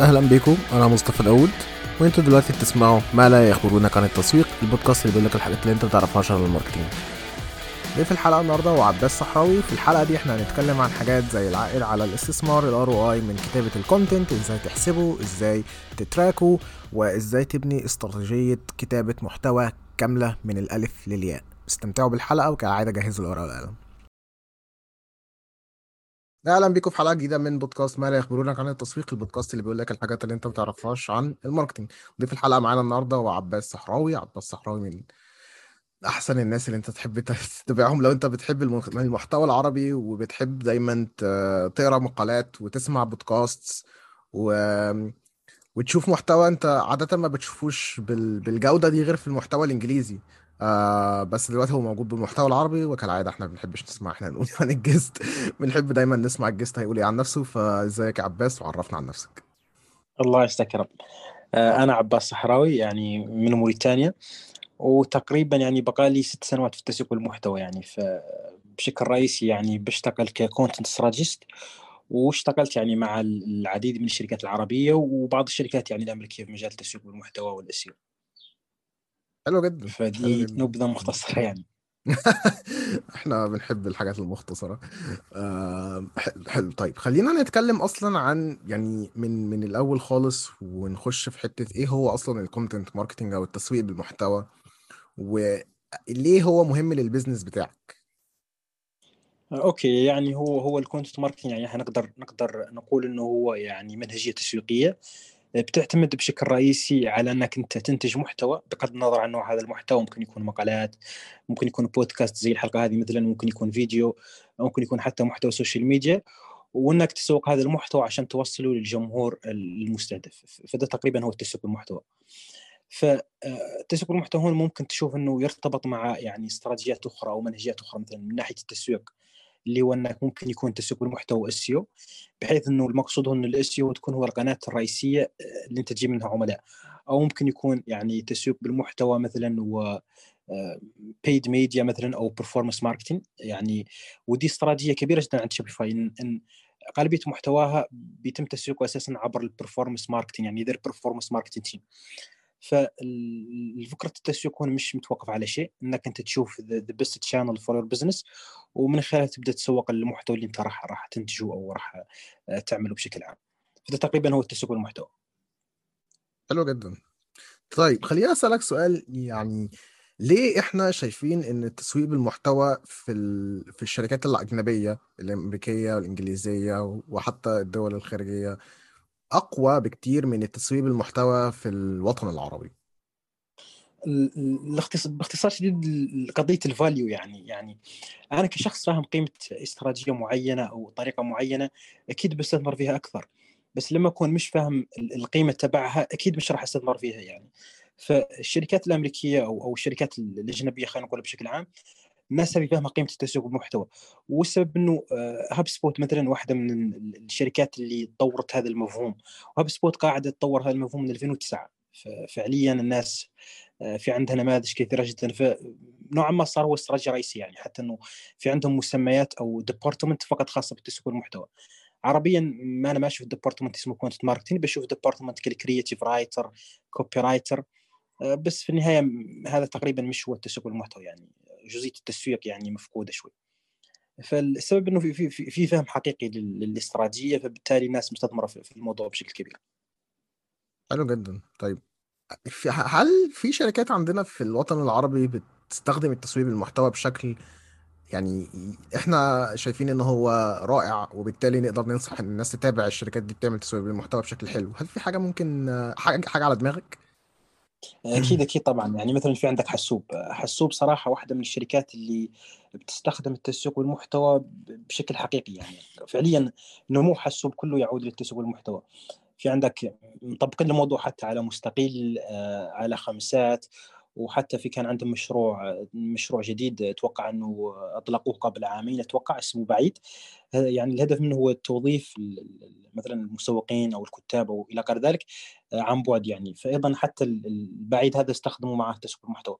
أهلا بيكم أنا مصطفى داوود وانتوا دلوقتي بتسمعوا ما لا يخبرونك عن التسويق البودكاست اللي بيقول لك الحاجات اللي أنت ما تعرفهاش عن ال marketing ضيف الحلقة النهارده هو عباس صحراوي. في الحلقة دي إحنا هنتكلم عن حاجات زي العائد على الاستثمار ال ROI من كتابة ال content إزاي تحسبه إزاي تتراكه وإزاي تبني استراتيجية كتابة محتوى كاملة من الألف للياء. استمتعوا بالحلقة وكالعادة جهزوا الورقه والقلم. أهلا بيكم في حلقة جديدة من بودكاست ما لا يخبرونك عن التسويق البودكاست اللي بيقول لك الحاجات اللي أنت ما تعرفهاش عن ال marketing ضيف الحلقة معانا النهارده هو عباس صحراوي. عباس صحراوي من أحسن الناس اللي أنت تحب تتابعهم لو أنت بتحب المحتوى العربي وبتحب دايما تقرأ مقالات وتسمع بودكاست و... وتشوف محتوى أنت عادة ما بتشوفوش بال... بالجودة دي غير في المحتوى الإنجليزي. آه بس دلوقتي هو موجود بالمحتوى العربي وكالعادة إحنا ما بنحبش نسمع إحنا نقول عن ال guest بنحب دايما نسمع ال guest هيقول إيه عن نفسه. فإزيك يا عباس؟ وعرفنا عن نفسك. الله يستكرم آه أنا عباس صحراوي يعني من موريتانيا. وتقريبا يعني بقالي ست سنوات في التسويق والمحتوى يعني. بشكل رئيسي يعني بشتغل ك content strategist واشتغلت يعني مع العديد من الشركات العربية وبعض الشركات يعني الأمريكية في مجال التسويق والمحتوى وال SEO. حلو جدا فدي جدا. نبذه مختصره يعني. إحنا بنحب الحاجات المختصرة. آه حلو. طيب خلينا نتكلم أصلا عن يعني من من الأول خالص ونخش في حتة إيه هو أصلا ال content marketing أو التسويق بالمحتوى وليه هو مهم لل business بتاعك؟ okay يعني هو هو ال content marketing يعني هنقدر نقدر نقول إنه هو يعني منهجية تسويقية. بتعتمد بشكل رئيسي على أنك أنت تنتج محتوى بغض النظر عن نوع هذا المحتوى ممكن يكون مقالات ممكن يكون بودكاست زي الحلقة هذه مثلا ممكن يكون فيديو ممكن يكون حتى محتوى social media وأنك تسوق هذا المحتوى عشان توصله للجمهور المستهدف. فده تقريبا هو التسويق المحتوى فتسويق المحتوى هون ممكن تشوف إنه يرتبط مع يعني استراتيجيات أخرى أو منهجيات أخرى مثلا من ناحية التسويق. اللي هو إنك ممكن يكون تسويق المحتوى SEO بحيث إنه المقصود هو إنه ال SEO تكون هو القناة الرئيسية آه، اللي أنت تجيب منها عملاء. أو ممكن يكون يعني تسويق بالمحتوى مثلا و paid media مثلا أو performance marketing يعني ودي استراتيجية كبيرة جدا عند Shopify إن, إن غالبيه محتواها بيتم تسويقه أساسا عبر ال performance marketing يعني their performance marketing team فالفكرة التسويق هون مش متوقف على شيء إنك أنت تشوف the best channel for your business ومن خلالها تبدأ تسوق المحتوى اللي أنت راح راح تنتجه أو راح آه، تعمله بشكل عام. فده تقريبا هو التسويق المحتوى حلو جدا. طيب خليني أسألك سؤال يعني ليه إحنا شايفين إن التسويق بالمحتوى في ال... في الشركات الأجنبية الأمريكية والإنجليزية وحتى الدول الخارجية أقوى بكتير من التسويق بالمحتوى في الوطن العربي. باختصار شديد قضية الفاليو يعني يعني أنا كشخص فاهم قيمة استراتيجية معينة أو طريقة معينة أكيد بستثمر فيها أكثر. بس لما أكون مش فاهم القيمة تبعها أكيد مش راح أستثمر فيها يعني. فالشركات الأمريكية أو أو الشركات الأجنبية خلينا نقول بشكل عام مسبقا فاهمه قيمة التسويق بالمحتوى. والسبب إنه HubSpot مثلا واحدة من الشركات اللي طورت هذا المفهوم. و HubSpot قاعدة تطور هذا المفهوم من 2009 ففعليا الناس آه، في عندها نماذج كثيرة جدا. فنوعا ما صار هو استراتيجيه رئيسيه يعني حتى إنه في عندهم مسميات أو department فقط خاصة بالتسويق والمحتوى عربيا ما أنا ما أشوف department اسمه content marketing بشوف department كال creative writer copywriter بس في النهاية هذا تقريبا مش هو التسويق والمحتوى يعني. جزئية التسويق يعني مفقودة شوي. فالسبب إنه في في في فهم حقيقي للاستراتيجية فبالتالي الناس مستثمرة في الموضوع بشكل كبير. حلو جدا. طيب هل في شركات عندنا في الوطن العربي بتستخدم التسويق بالمحتوى بشكل يعني إحنا شايفين ان هو رائع وبالتالي نقدر ننصح الناس تتابع الشركات دي بتعمل تسويق بالمحتوى بشكل حلو؟ هل في حاجة ممكن حاجة على دماغك؟ أكيد أكيد طبعا. يعني مثلا في عندك حسوب حسوب صراحة واحدة من الشركات اللي بتستخدم التسويق والمحتوى بشكل حقيقي يعني. فعليا نمو حسوب كله يعود للتسويق والمحتوى. في عندك مطبقين الموضوع حتى على مستقيل آه، على خمسات وحتى في كان عندهم مشروع مشروع جديد أتوقع إنه أطلقوه قبل عامين أتوقع اسمه بعيد. يعني الهدف منه هو توظيف مثلا المسوقين أو الكتاب أو إلى غير ذلك آه، عن بعد يعني. فايضا حتى البعيد هذا استخدموا معه تسويق المحتوى.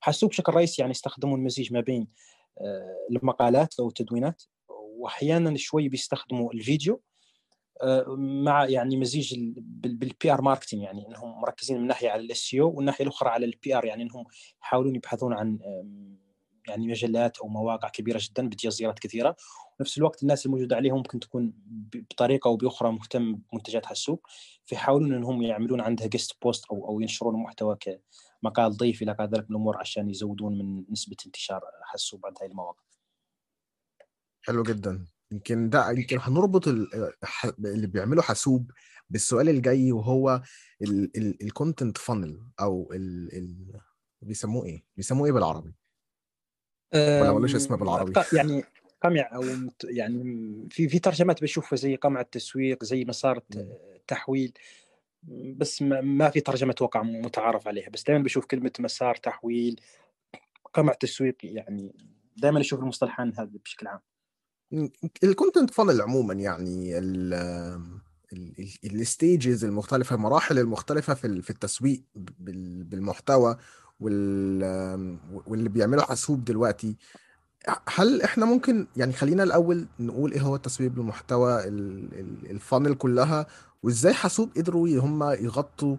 حسوا بشكل رئيسي يعني استخدموا المزيج ما بين آه، المقالات أو التدوينات واحيانا شوي بيستخدموا الفيديو. مع يعني مزيج بال PR marketing يعني إنهم مركزين من ناحية على ال SEO والناحيه الأخرى على ال PR يعني إنهم يحاولون يبحثون عن يعني مجلات أو مواقع كبيرة جدا بتجي زيارات كثيرة ونفس الوقت الناس الموجودة عليهم ممكن تكون بطريقة أو بأخرى مهتم بمنتجات حاسوب فيحاولون إنهم يعملون عندها guest post أو أو ينشرون محتوى كمقال ضيف إلى ذلك من الأمور عشان يزودون من نسبة انتشار حاسوب عند هذه المواقع. حلو جدا يمكن ده يمكن هنربط اللي بيعملوا حاسوب بالسؤال الجاي وهو ال content funnel أو ال ال بيسموه إيه؟ بيسموه إيه بالعربي؟ ولا ملوش اسم بالعربي؟ يعني قمع أو يعني في في ترجمات بشوفها زي قمع التسويق زي مسار التحويل بس ما في ترجمة أتوقع متعارف عليها بس دائما بشوف كلمة مسار تحويل قمع تسويق يعني دائما أشوف المصطلحان هذا بشكل عام ال content funnel عموما يعني ال stages المختلفة المراحل المختلفة في في التسويق بالمحتوى واللي بيعمله حاسوب دلوقتي. هل إحنا ممكن يعني خلينا الأول نقول إيه هو التسويق بالمحتوى ال funnel كلها وإزاي حاسوب قدروا هم يغطوا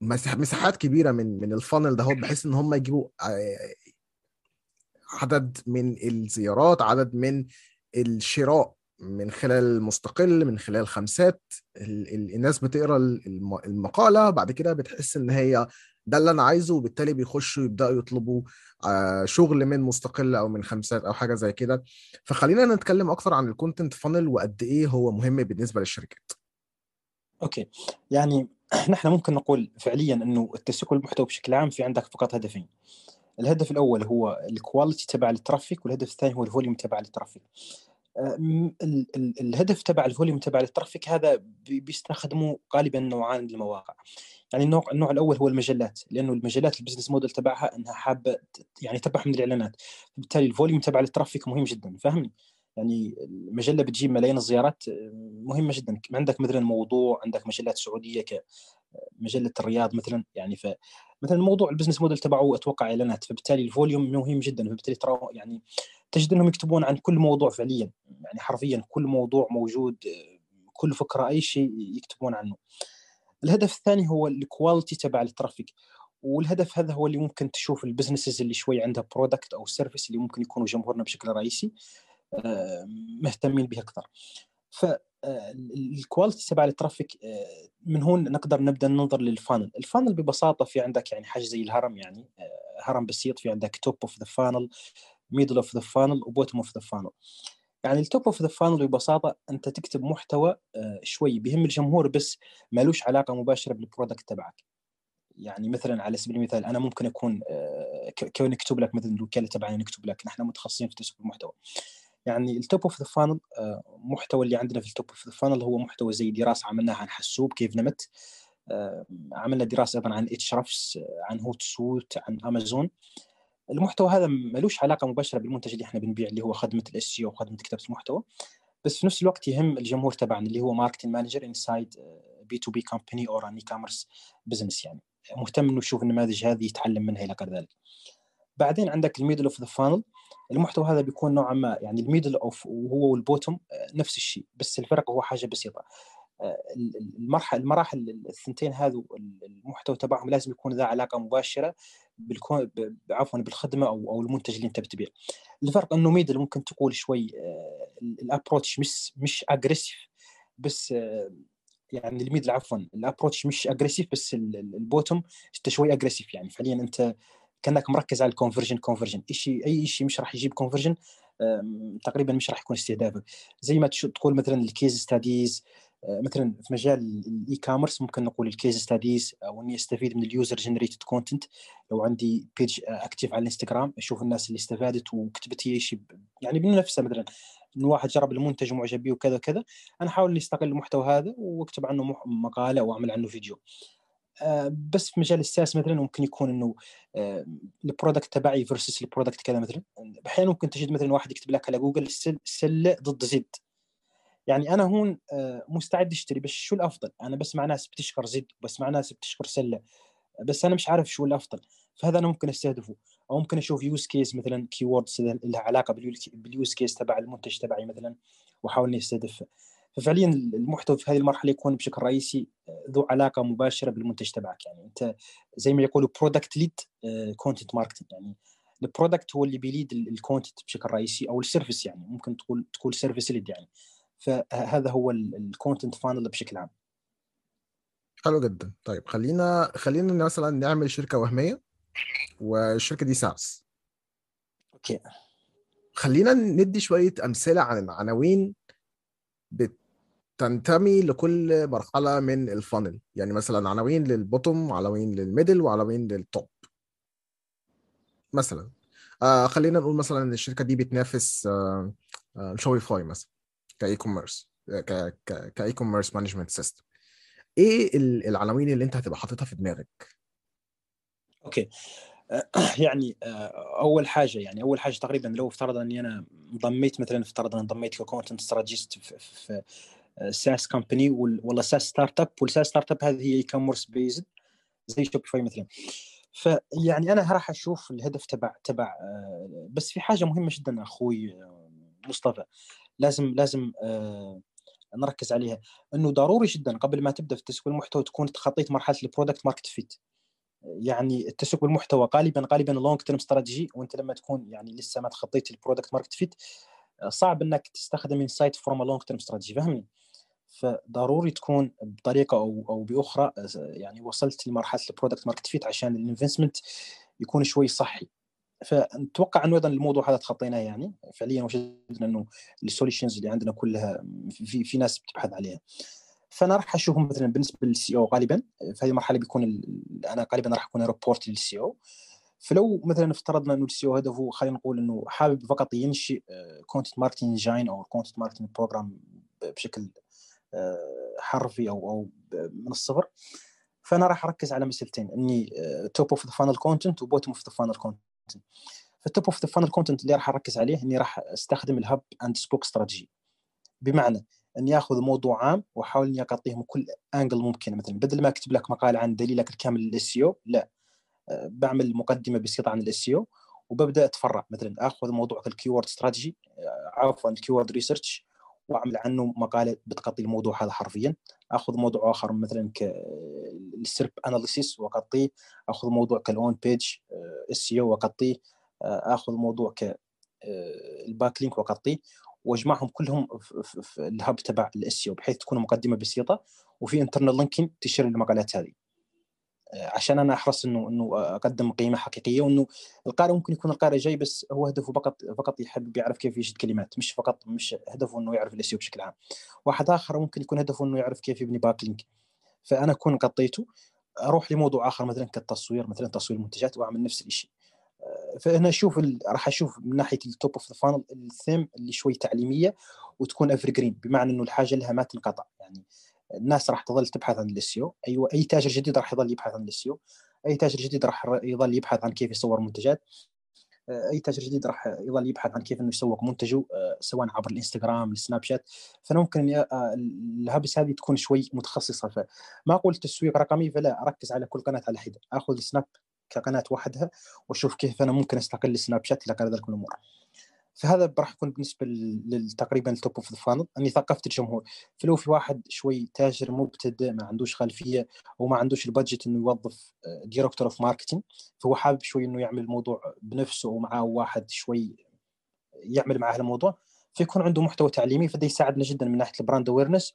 مساحات كبيرة من من ال funnel ده بحيث إن هم يجيبوا عدد من الزيارات عدد من الشراء من خلال مستقل من خلال خمسات. الناس بتقرأ المقالة بعد كده بتحس إن هي ده اللي أنا عايزه وبالتالي بيخشوا يبدأوا يطلبوا آه، شغل من مستقل أو من خمسات أو حاجة زي كده. فخلينا نتكلم أكثر عن ال content funnel وقد إيه هو مهم بالنسبة للشركات. okay. يعني نحن ممكن نقول فعليا إنه التسويق المحتوى بشكل عام في عندك فقط هدفين. الهدف الأول هو ال quality تبع ال traffic والهدف الثاني هو ال volume تبع ال traffic الهدف تبع ال volume تبع ال traffic هذا بيستخدموا غالبا نوعان المواقع. يعني النوع النوع الأول هو المجلات لأنه المجلات ال business model تبعها إنها حابة يعني تربح من الاعلانات بالتالي ال volume تبع ال traffic مهم جدا فاهمني؟ يعني المجلة بتجيب ملايين الزيارات مهمة جدا. عندك مثلا موضوع عندك مجلات سعودية كمجلة الرياض مثلا يعني ف مثلا موضوع ال business model تبعه أتوقع إعلانات فبالتالي ال volume مهم جدا. فبالتالي ترى يعني تجد أنهم يكتبون عن كل موضوع فعليا. يعني حرفيا كل موضوع موجود كل فكره أي شيء يكتبون عنه. الهدف الثاني هو ال quality تبع ال traffic والهدف هذا هو اللي ممكن تشوف ال businesses اللي شوي عندها product أو service اللي ممكن يكونوا جمهورنا بشكل رئيسي. مهتمين به أكثر. فال quality تبع ال traffic آه، من هون نقدر نبدأ ننظر لل funnel ال funnel ببساطة في عندك يعني حاجة زي الهرم يعني آه، هرم بسيط في عندك top of the funnel middle of the funnel و bottom of the funnel يعني ال top of the funnel ببساطة أنت تكتب محتوى شوي بهم الجمهور بس مالوش علاقة مباشرة بال product تبعك. يعني مثلا على سبيل المثال أنا ممكن أكون كون نكتب لك مثلا الوكالة تبعنا نكتب لك نحن متخصصين في تسويق المحتوى. يعني ال top of the funnel محتوى اللي عندنا في ال top of the funnel هو محتوى زي دراسة عملناها عن حسوب كيف نمت. عملنا دراسة أيضا عن Ahrefs عن Hootsuite عن أمازون. المحتوى هذا ملوش علاقة مباشرة بالمنتج اللي إحنا بنبيع اللي هو خدمة ال SEO أو خدمه كتابة المحتوى. بس في نفس الوقت يهم الجمهور تبعنا اللي هو marketing manager inside B2B company or an e-commerce business يعني. مهتم إنه يشوف النماذج هذه يتعلم منها إلى غير ذلك. بعدين عندك ال middle of the funnel المحتوى هذا بيكون نوعا ما يعني ال middle of وهو وال bottom آه، نفس الشيء بس الفرق هو حاجة بسيطة. آه، المرحله المراحل الثنتين هذو المحتوى تبعهم لازم يكون ذا علاقة مباشرة بال con عفوا بالخدمة أو أو المنتج اللي أنت بتبيع الفرق إنه middle ممكن تقول شوي آه، ال approach مش مش aggressive بس يعني ال middle عفوا ال approach مش aggressive بس ال bottom أنت شوي aggressive يعني. فعليا أنت كأنك مركز على ال conversion conversion شيء أي شيء مش راح يجيب conversion تقريبا مش راح يكون استهدافك. زي ما تقول مثلا ال case studies آه، مثلا في مجال ال e-commerce ممكن نقول ال case studies أو إني أستفيد من ال user generated content لو عندي page active على الإنستغرام أشوف الناس اللي استفادت وكتبت هي شيء يعني بنفسها مثلا. انه واحد جرب المنتج ومعجب به وكذا وكذا أنا أحاول إني أستغل المحتوى هذا وأكتب عنه مقالة واعمل عنه فيديو آه، بس في مجال ال SaaS مثلا ممكن يكون إنه آه، ال product تبعي versus ال product كذا مثلا. أحيانا ممكن تجد مثلا واحد يكتب لك على جوجل سلة ضد زد. يعني أنا هون آه، مستعد أشتري بس شو الأفضل؟ أنا بسمع ناس بتشكر زد بسمع ناس بتشكر سلة. بس أنا مش عارف شو الأفضل. فهذا أنا ممكن أستهدفه. أو ممكن أشوف use case مثلا keywords لها علاقة بال use case تبع المنتج تبعي مثلا وأحاول إني أستهدفه. ففعليا المحتوى في هذه المرحلة يكون بشكل رئيسي ذو علاقة مباشرة بالمنتج تبعك. يعني أنت زي ما يقولوا product-led content marketing يعني ال product هو اللي بي lead ال content بشكل رئيسي أو ال service يعني. ممكن تقول تقول service-led يعني. فهذا هو ال content funnel بشكل عام. حلو جدا. طيب خلينا خلينا مثلا نعمل شركة وهمية والشركة دي SaaS okay. خلينا ندي شوية أمثلة عن العناوين بتنتمي لكل مرحلة من ال funnel يعني مثلا عناوين لل bottom وعناوين لل middle وعناوين لل top مثلا. آه خلينا نقول مثلا إن الشركة دي بتنافس آه آه شوبيفاي مثلا ك e-commerce ك e-commerce management system. إيه ال- العناوين اللي أنت هتبقى حاططها في دماغك؟ okay. يعني أول حاجة يعني أول حاجة تقريبا لو افترض إني أنا انضميت مثلا افترض انضميت ك content strategist في, في SaaS company ولا SaaS startup وال SaaS startup هذه هي e-commerce based زي شوبيفاي مثلا. فيعني أنا راح أشوف الهدف تبع تبع بس في حاجة مهمة جدا أخوي مصطفى. لازم لازم نركز عليها. إنه ضروري جدا قبل ما تبدأ في تسويق المحتوى تكون تخطيت مرحلة ال product market fit يعني التسويق بالمحتوى غالبا غالبا long-term strategy وأنت لما تكون يعني لسه ما تخطيت ال product market fit صعب إنك تستخدم insight from long-term strategy فهمني فضروري تكون بطريقة أو أو بأخرى يعني وصلت لمرحلة ال product market fit عشان ال investment يكون شوي صحي. فنتوقع أنه أيضا الموضوع هذا تخطيناه يعني. فعليا وجدنا أنه ال solutions اللي عندنا كلها في, في ناس بتبحث عليها. فأنا راح اشوفهم مثلا بالنسبة لل CEO غالبا. في هذه المرحلة بيكون أنا غالبا راح أكون report لل CEO فلو مثلا افترضنا أنه ال CEO هدفه خلينا نقول أنه حابب فقط ينشئ content marketing engine أو content marketing program بشكل حرفي أو أو من الصفر. فأنا راح أركز على مسألتين إني top of the funnel content و bottom of the funnel content فال top of the funnel content اللي راح أركز عليه إني راح أستخدم ال hub and spoke strategy بمعنى إني آخذ موضوع عام وأحاول إني اغطيه من كل angle ممكن مثلا بدل ما أكتب لك مقال عن دليلك الكامل لل SEO لا. بعمل مقدمة بسيطة عن ال SEO وببدأ أتفرع. مثلا أخذ موضوع ال keyword strategy عفوا ال keyword research وأعمل عنه مقالة بتغطي الموضوع هذا حرفيا. أخذ موضوع آخر مثلا كال SERP analysis وأغطيه. أخذ موضوع كال on-page SEO وأغطيه. أخذ موضوع ك ال backlink وأغطيه. وأجمعهم كلهم في ال hub تبع ال SEO بحيث تكون مقدمة بسيطة. وفي internal linking تشير المقالات هذه. عشان أنا أحرص إنه إنه أقدم قيمة حقيقية وإنه القارئ ممكن يكون القارئ جاي بس هو هدفه فقط فقط يحب يعرف كيف يجد كلمات مش فقط مش هدفه إنه يعرف ال SEO بشكل عام. واحد آخر ممكن يكون هدفه إنه يعرف كيف يبني backlink فأنا اكون غطيته أروح لموضوع آخر مثلا كالتصوير مثلا تصوير المنتجات وأعمل نفس الشيء فأنا أشوف ال... راح أشوف من ناحية ال top of the funnel ال theme اللي شوي تعليمية وتكون evergreen بمعنى إنه الحاجة لها ما تنقطع. يعني الناس راح تظل تبحث عن ال SEO. أيوه أي تاجر جديد راح يظل يبحث عن ال SEO. أي تاجر جديد راح يظل يبحث عن كيف يصور منتجات. أي تاجر جديد راح يظل يبحث عن كيف إنه يسوق منتجه سواء عبر الإنستغرام السناب شات. فانا ممكن ال hubs هذه تكون شوي متخصصة. فما أقول تسويق رقمي فلا أركز على كل قناة على حدة. آخذ السناب كقناة وحدها وأشوف كيف أنا ممكن أستغل السناب شات إلى غير ذلك الأمور. فهذا راح يكون بالنسبة تقريبا ال top of the funnel أني ثقفت الجمهور. فلو في واحد شوي تاجر مبتدئ ما عندوش خلفية أو ما عندوش ال budget إنه يوظف director of marketing فهو حابب شوي إنه يعمل الموضوع بنفسه ومعاه واحد شوي يعمل معاه الموضوع فيكون عنده محتوى تعليمي فده يساعدنا جدا من ناحية ال brand awareness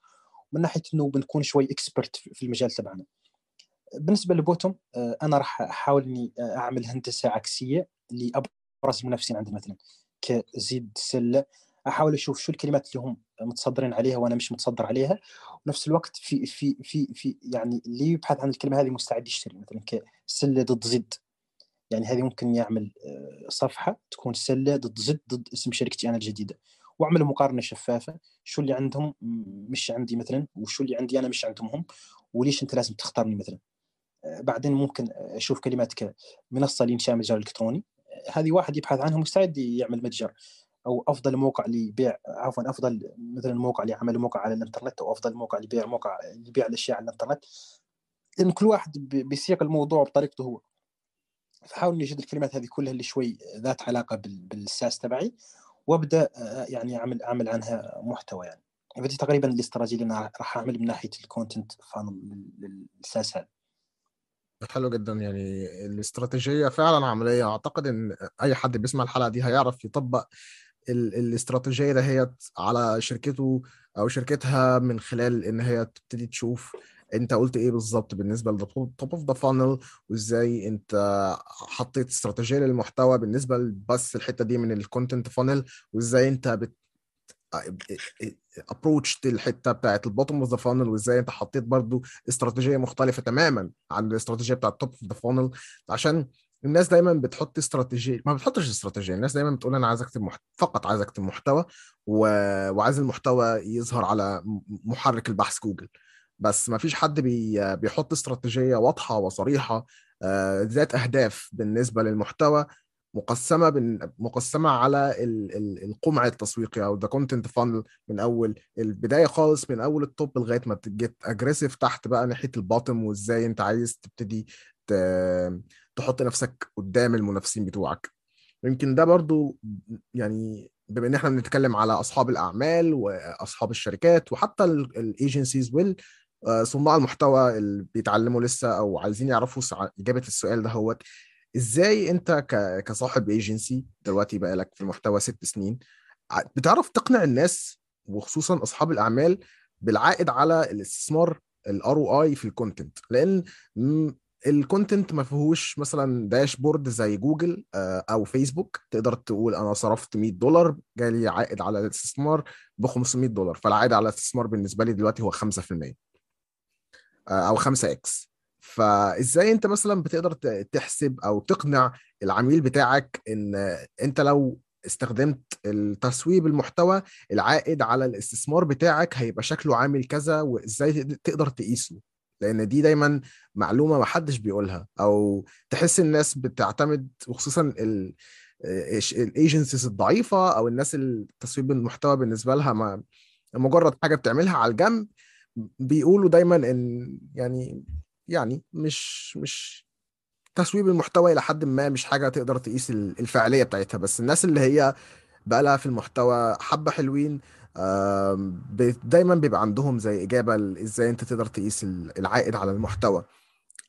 ومن ناحية إنه بنكون شوي expert في المجال تبعنا. بالنسبة ل bottom أنا راح أحاول إني أعمل هندسة عكسية لأبرز المنافسين عندي مثلا. كزد سلة أحاول أشوف شو الكلمات اللي هم متصدرين عليها وأنا مش متصدر عليها. ونفس الوقت في في في في يعني اللي يبحث عن الكلمة هذه مستعد يشتري مثلا كسلة ضد زد. يعني هذه ممكن يعمل صفحة تكون سله ضد زد ضد اسم شركتي أنا الجديدة. وأعمل مقارنة شفافة شو اللي عندهم مش عندي مثلا وشو اللي عندي أنا مش عندهم هم وليش أنت لازم تختارني مثلا. بعدين ممكن أشوف كلمات كمنصه لإنشاء متجر إلكتروني. هذه واحد يبحث عنها مستعد يعمل متجر أو أفضل موقع لبيع عفوا أفضل مثلا موقع لعمل موقع على الإنترنت أو أفضل موقع لبيع موقع لبيع الأشياء على الإنترنت. لأن كل واحد بيسوق الموضوع بطريقته هو. فحاول أجد الكلمات هذه كلها اللي شوي ذات علاقة بال SaaS تبعي وأبدأ يعني أعمل أعمل عنها محتوى يعني. فدي تقريبا الاستراتيجية اللي أنا راح أعمل من ناحية ال content funnel لل SaaS هذا. حلو جدا. يعني الاستراتيجية فعلا عملية. أعتقد إن أي حد بيسمع الحلقة دي هيعرف يطبق ال- الاستراتيجية دهيت على شركته أو شركتها من خلال إن هي تبتدي تشوف أنت قلت إيه بالظبط بالنسبة لل top of the funnel وإزاي أنت حطيت استراتيجية للمحتوى بالنسبة بس الحتة دي من ال content funnel وإزاي أنت بت approach الحتة بتاعت ال bottom of the funnel وإزاي أنت حطيت برضو استراتيجية مختلفة تماما عن الاستراتيجية بتاعت ال top of the funnel عشان الناس دايما بتحط استراتيجيه ما بتحطش استراتيجية الناس دايما بتقول أنا عايز أكتب محت... فقط عايز أكتب محتوى و... وعايز المحتوى يظهر على محرك البحث جوجل. بس ما فيش حد بي... بيحط استراتيجية واضحة وصريحة آه، ذات أهداف بالنسبة للمحتوى. مقسمة بن... مقسمة على ال... ال... القمع التسويقي أو the content funnel من أول البداية خالص من أول ال top لغاية ما ت get aggressive تحت بقى ناحية ال bottom وإزاي أنت عايز تبتدي ت... تحط نفسك قدام المنافسين بتوعك. يمكن ده برضو يعني بما إن إحنا بنتكلم على أصحاب الأعمال وأصحاب الشركات وحتى ال agencies وال آه، صناع المحتوى اللي بيتعلموا لسه أو عايزين يعرفوا إجابة السؤال ده هو إزاي أنت. كصاحب ايجنسي دلوقتي بقى لك في المحتوى ست سنين بتعرف تقنع الناس وخصوصا أصحاب الأعمال بالعائد على الاستثمار ال ROI في ال content لأن ال content ما فيهوش مثلا dashboard زي جوجل آه، أو فيسبوك تقدر تقول أنا صرفت 100 دولار جالي عائد على الاستثمار ب 500 دولار. فالعائد على الاستثمار بالنسبة لي دلوقتي هو 5% آه، أو 5 X فإزاي أنت مثلا بتقدر تحسب أو تقنع العميل بتاعك إن أنت لو استخدمت التسويق بالمحتوى العائد على الاستثمار بتاعك هيبقى شكله عامل كذا وإزاي تقد- تقدر تقيسه؟ لأن دي دايما معلومة ما حدش بيقولها أو تحس الناس بتعتمد وخصوصا ال الايجنسيز الضعيفة أو الناس التسويب المحتوى بالنسبة لها ما مجرد حاجة بتعملها على الجنب بيقولوا دايما إن يعني يعني مش مش تسويب المحتوى إلى حد ما مش حاجة تقدر تقيس ال- الفعالية بتاعتها. بس الناس اللي هي بقى لها في المحتوى حبة حلوين دايما بيبقى عندهم زي إجابة إزاي أنت تقدر تقيس ال- العائد على المحتوى.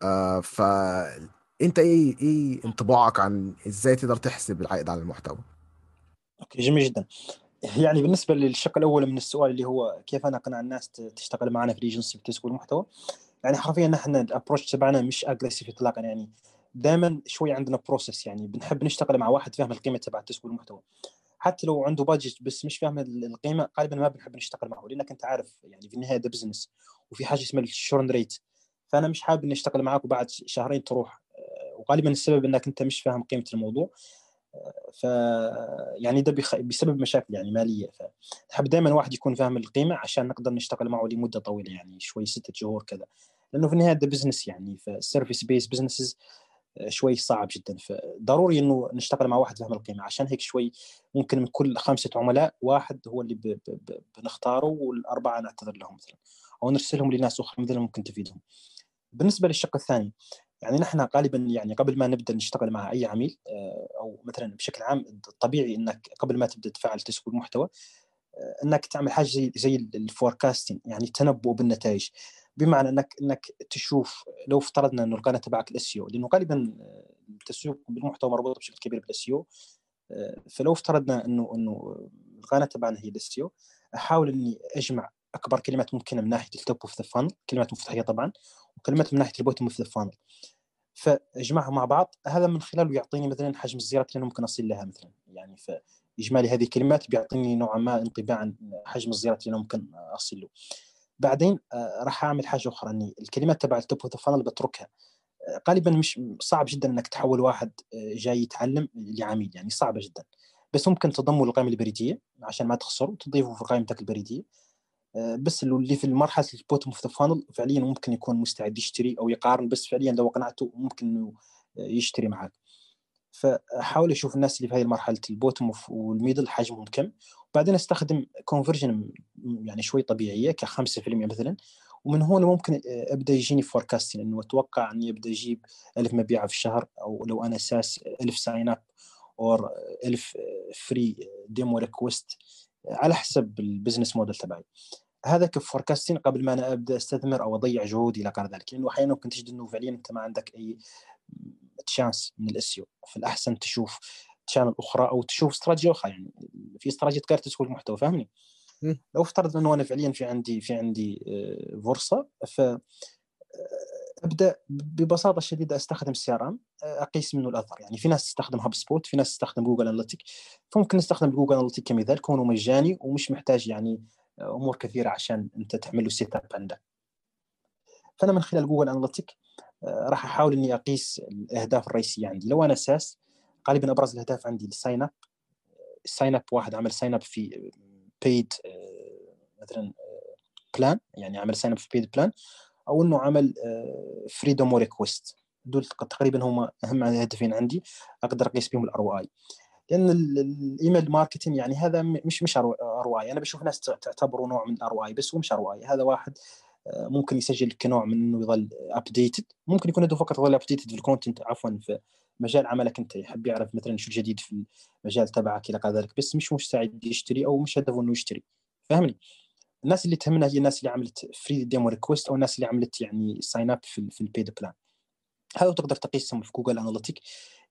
آه، فانت إيه إيه انطباعك عن إزاي تقدر تحسب العائد على المحتوى؟ okay جميل جدا. يعني بالنسبة للشق الأول من السؤال اللي هو كيف أنا أقنع الناس تشتغل معنا في الإيجنسي بتسويق المحتوى؟ يعني حرفيا نحن ال approach تبعنا مش aggressive اطلاقا. يعني دائما شوي عندنا process يعني بنحب نشتغل مع واحد فاهم القيمة تبع تسويق المحتوى حتى لو عنده budget بس مش فاهم ال- القيمة غالبا ما بنحب نشتغل معه لأنك أنت عارف يعني في النهاية ده business وفي حاجة اسمها ال churn rate فأنا مش حابب إني أشتغل معك وبعد شهرين تروح. آه، وغالبا السبب إنك أنت مش فاهم قيمة الموضوع. ف يعني ده بيخ... بيسبب مشاكل يعني مالية. فنحب دائما واحد يكون فاهم القيمة عشان نقدر نشتغل معه لمدة طويلة يعني شوي ستة شهور كذا. لأنه في النهاية ده business يعني فال service based businesses شوي صعب جدا. فضروري إنه نشتغل مع واحد فاهم القيمة. عشان هيك شوي ممكن من كل خمسة عملاء واحد هو اللي. ب... ب... بنختاره والأربعة نعتذر لهم مثلا. أو نرسلهم لناس أخرى مثلا ممكن تفيدهم. بالنسبة للشق الثاني يعني نحن غالبا يعني قبل ما نبدأ نشتغل مع أي عميل آه، أو مثلا بشكل عام الطبيعي إنك قبل ما تبدأ تفعل تسويق المحتوى آه، إنك تعمل حاجة زي زي الفوركاستنج يعني التنبؤ بالنتائج. بمعنى إنك إنك تشوف لو افترضنا إنه القناة تبعك ال SEO لأنه غالبا آه، التسويق بالمحتوى مربوط بشكل كبير بال SEO فلو افترضنا إنه إنه القناة تبعنا هي ال SEO أحاول إني أجمع أكبر كلمات ممكنة من ناحية ال top of the funnel كلمات مفتاحية طبعا وكلمات من ناحية ال bottom of the funnel فاجمعهم مع بعض هذا من خلاله يعطيني مثلا حجم الزيارات اللي ممكن أصل لها مثلا. يعني فإجمالي هذه الكلمات بيعطيني نوعا ما انطباع عن حجم الزيارات اللي ممكن أصل له. بعدين آه، راح أعمل حاجة أخرى. إني الكلمات تبع ال top of funnel بتركها. آه، غالبا مش صعب جدا إنك تحول واحد آه، جاي يتعلم لعميل. يعني صعبة جدا. بس ممكن تضمه للقائمة البريدية عشان ما تخسره وتضيفه في قائمتك البريدية. بس اللي في مرحله ال bottom of the funnel فعليا ممكن يكون مستعد يشتري أو يقارن بس فعليا لو قنعته ممكن إنه يشتري معك فاحاول أشوف الناس اللي في هذه المرحلة ال bottom وال middle حجمهم كم. وبعدين أستخدم conversion يعني شوي طبيعية ك 5% مثلا. ومن هون ممكن أبدأ يجيني forecasting إنه أتوقع إني أبدأ أجيب 1000 مبيعه في الشهر أو لو أنا SaaS 1000 sign up or 1000 free demo request على حسب ال business model تبعي. هذا ك forecasting قبل ما أنا أبدأ أستثمر أو أضيع جهودي إلى غير ذلك. لأنه أحيانا ممكن تجد إنه فعليا أنت ما عندك أي chance من ال SEO فالاحسن تشوف channel أخرى أو تشوف استراتيجيه أخرى. يعني في استراتيجيه تقدر تسوق المحتوى فاهمني؟ لو افترض إنه أنا فعليا في عندي في عندي آه، فرصة ف آه، أبدأ ببساطة شديدة أستخدم ال CRM أقيس منه الأثر. يعني في ناس تستخدم هاب سبوت في ناس تستخدم جوجل analytics فممكن نستخدم جوجل analytics كمثال كونه مجاني ومش محتاج يعني أمور كثيرة عشان أنت تعمل له set up عندك. فأنا من خلال جوجل analytics آه، راح أحاول إني أقيس الأهداف الرئيسية عندي. لو أنا SaaS غالبا أبرز الأهداف عندي ال sign up ال sign up واحد عمل sign up في paid مثلا plan يعني عمل sign up في paid plan أو إنه عمل free demo request دول تقريبا هم أهم هدفين عندي. أقدر أقيس بهم ال ROI لأن ال email marketing يعني هذا مش مش ROI أنا بشوف ناس تعتبره نوع من ال ROI بس هو مش ROI هذا واحد آه، ممكن يسجل كنوع من إنه يظل updated ممكن يكون هدفه فقط يظل updated في ال content عفوا في مجال عملك أنت. يحب يعرف مثلا شو الجديد في المجال تبعك إلى ذلك بس مش مستعد يشتري أو مش هدفه إنه يشتري. فاهمني الناس اللي تهمنا هي الناس اللي عملت free demo request أو الناس اللي عملت يعني sign up في, في ال paid plan هذا تقدر تقيسهم في جوجل analytics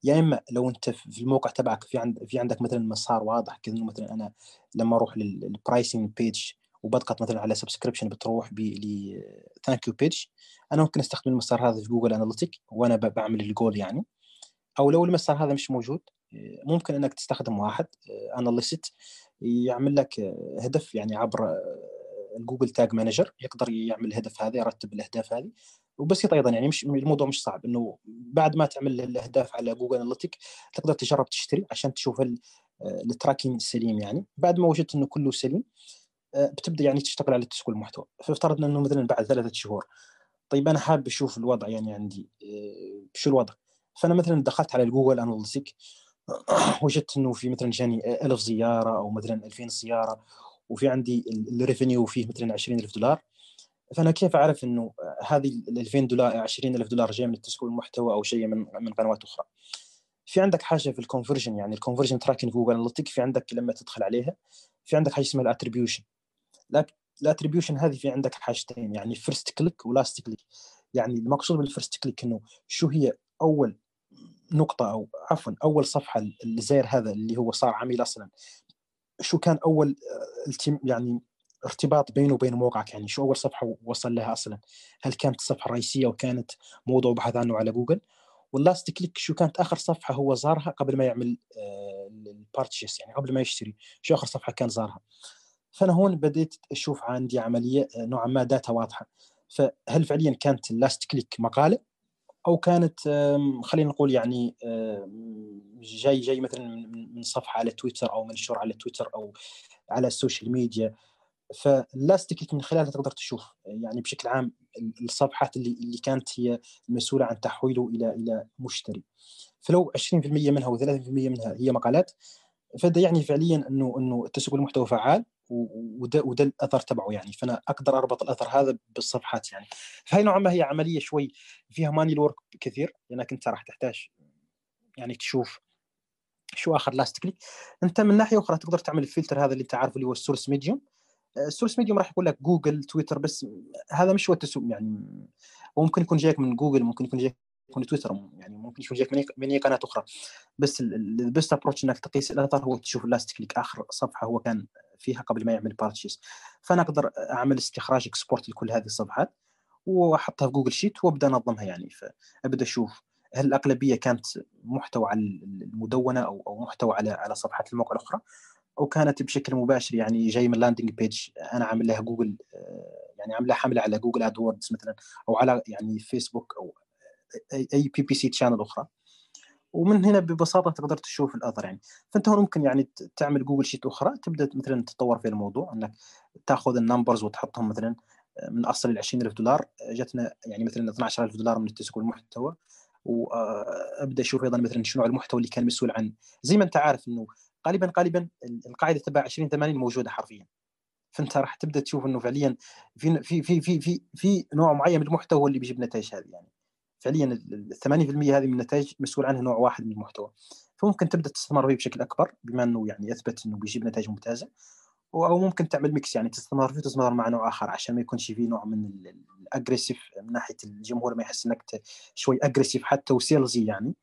يا إما لو أنت في الموقع تبعك في عند في عندك مثلا مسار واضح كذا مثلا أنا لما أروح لل pricing page وبضغط مثلا على subscription بتروح ل thank you page أنا ممكن أستخدم المسار هذا في جوجل analytics وأنا بعمل الجول يعني. أو لو المسار هذا مش موجود ممكن إنك تستخدم واحد analyst يعمل لك هدف يعني عبر الجوجل tag manager يقدر يعمل الهدف هذا يرتب الأهداف هذه. وبسيط أيضا يعني مش الموضوع مش صعب إنه بعد ما تعمل الأهداف على جوجل analytics تقدر تجرب تشتري عشان تشوف ال tracking سليم يعني. بعد ما وجدت إنه كله سليم بتبدأ يعني تشتغل على تسويق المحتوى. فافترضنا إنه مثلا بعد ثلاثة شهور طيب أنا حابب أشوف الوضع يعني عندي شو الوضع؟ فأنا مثلا دخلت على Google Analytics وجدت إنه في مثلا جاني 1000 زيارة أو مثلا 2000 زيارة وفي عندي ال revenue فيه مثلا 20000 دولار. فأنا كيف أعرف إنه هذه ال 2000 دولار 20000 دولار جاية من التسويق المحتوى أو شيء من من قنوات أخرى. في عندك حاجة في ال conversion يعني ال conversion tracking Google Analytics في عندك لما تدخل عليها في عندك حاجة اسمها ال attribution ال attribution هذه في عندك حاجتين يعني first click و last click يعني المقصود بال first click إنه شو هي أول نقطة أو عفوا أول صفحة الزائر هذا اللي هو صار عميل أصلا. شو كان أول آه، يعني ارتباط بينه وبين موقعك يعني شو أول صفحة وصل لها أصلا؟ هل كانت الصفحة الرئيسية وكانت موضوع بحث عنه على جوجل؟ وال last click شو كانت آخر صفحة هو زارها قبل ما يعمل آه، ال purchase يعني قبل ما يشتري شو آخر صفحة كان زارها؟ فأنا هون بديت أشوف عندي عملية آه، نوعا ما data واضحة. فهل فعليا كانت ال last click مقالة؟ أو كانت خلينا نقول يعني جاي جاي مثلا من صفحة على تويتر أو منشور على تويتر أو على ال social media فال last click من خلالها تقدر تشوف يعني بشكل عام الصفحات اللي اللي كانت هي مسؤولة عن تحويله إلى إلى مشتري. فلو 20% منها و30% منها هي مقالات فده يعني فعليا إنه إنه تسويق المحتوى فعال وده وده الأثر تبعه يعني. فأنا أقدر أربط الأثر هذا بالصفحات يعني. فهي نوعا ما هي عملية شوي فيها manual work كثير لانك أنت راح تحتاج يعني تشوف شو آخر last click. أنت من ناحية أخرى تقدر تعمل الفلتر هذا اللي أنت عارفه اللي هو ال source medium ال source medium راح يقول لك جوجل تويتر بس هذا مش هو التسويق يعني. وممكن يكون جايك من جوجل ممكن يكون جايك من تويتر يعني ممكن يكون جايك من اي قناة أخرى. بس ال best approach إنك تقيس الأثر هو تشوف ال last click آخر صفحة هو كان فيها قبل ما يعمل purchase فأنا أقدر أعمل استخراج export لكل هذه الصفحات وأحطها في Google Sheet وأبدأ أنظمها يعني. فأبدأ أشوف هل الأغلبية كانت محتوى على المدونة أو أو محتوى على على صفحات الموقع الأخرى. أو كانت بشكل مباشر يعني جاي من landing page أنا عامل لها جوجل يعني عاملها حملة على Google AdWords مثلا أو على يعني فيسبوك أو أي PPC channel أخرى. ومن هنا ببساطة تقدر تشوف الأثر يعني. فأنت هون ممكن يعني تعمل Google Sheet أخرى تبدأ مثلا تتطور في الموضوع إنك تأخذ ال numbers وتحطهم مثلا من أصل ال 20000 دولار جتنا يعني مثلا 12000 دولار من التسويق والمحتوى وابدا أشوف أيضا مثلا شنو المحتوى اللي كان مسؤول عن زي ما أنت عارف إنه غالبا غالبا القاعدة تبع 20 80 موجودة حرفيا. فأنت راح تبدأ تشوف إنه فعليا في في في في في, في نوع معين من المحتوى اللي بيجيب نتائج هذه يعني. فعليا ال 80% هذه من النتائج مسؤول عنها نوع واحد من المحتوى. فممكن تبدأ تستثمر فيه بشكل أكبر بما إنه يعني يثبت إنه بيجيب نتائج ممتازة. أو ممكن تعمل mix يعني تستمر فيه وتستمر مع نوع آخر عشان ما يكونش فيه نوع من ال aggressive من ناحية الجمهور ما يحس إنك شوي aggressive حتى و salesy يعني.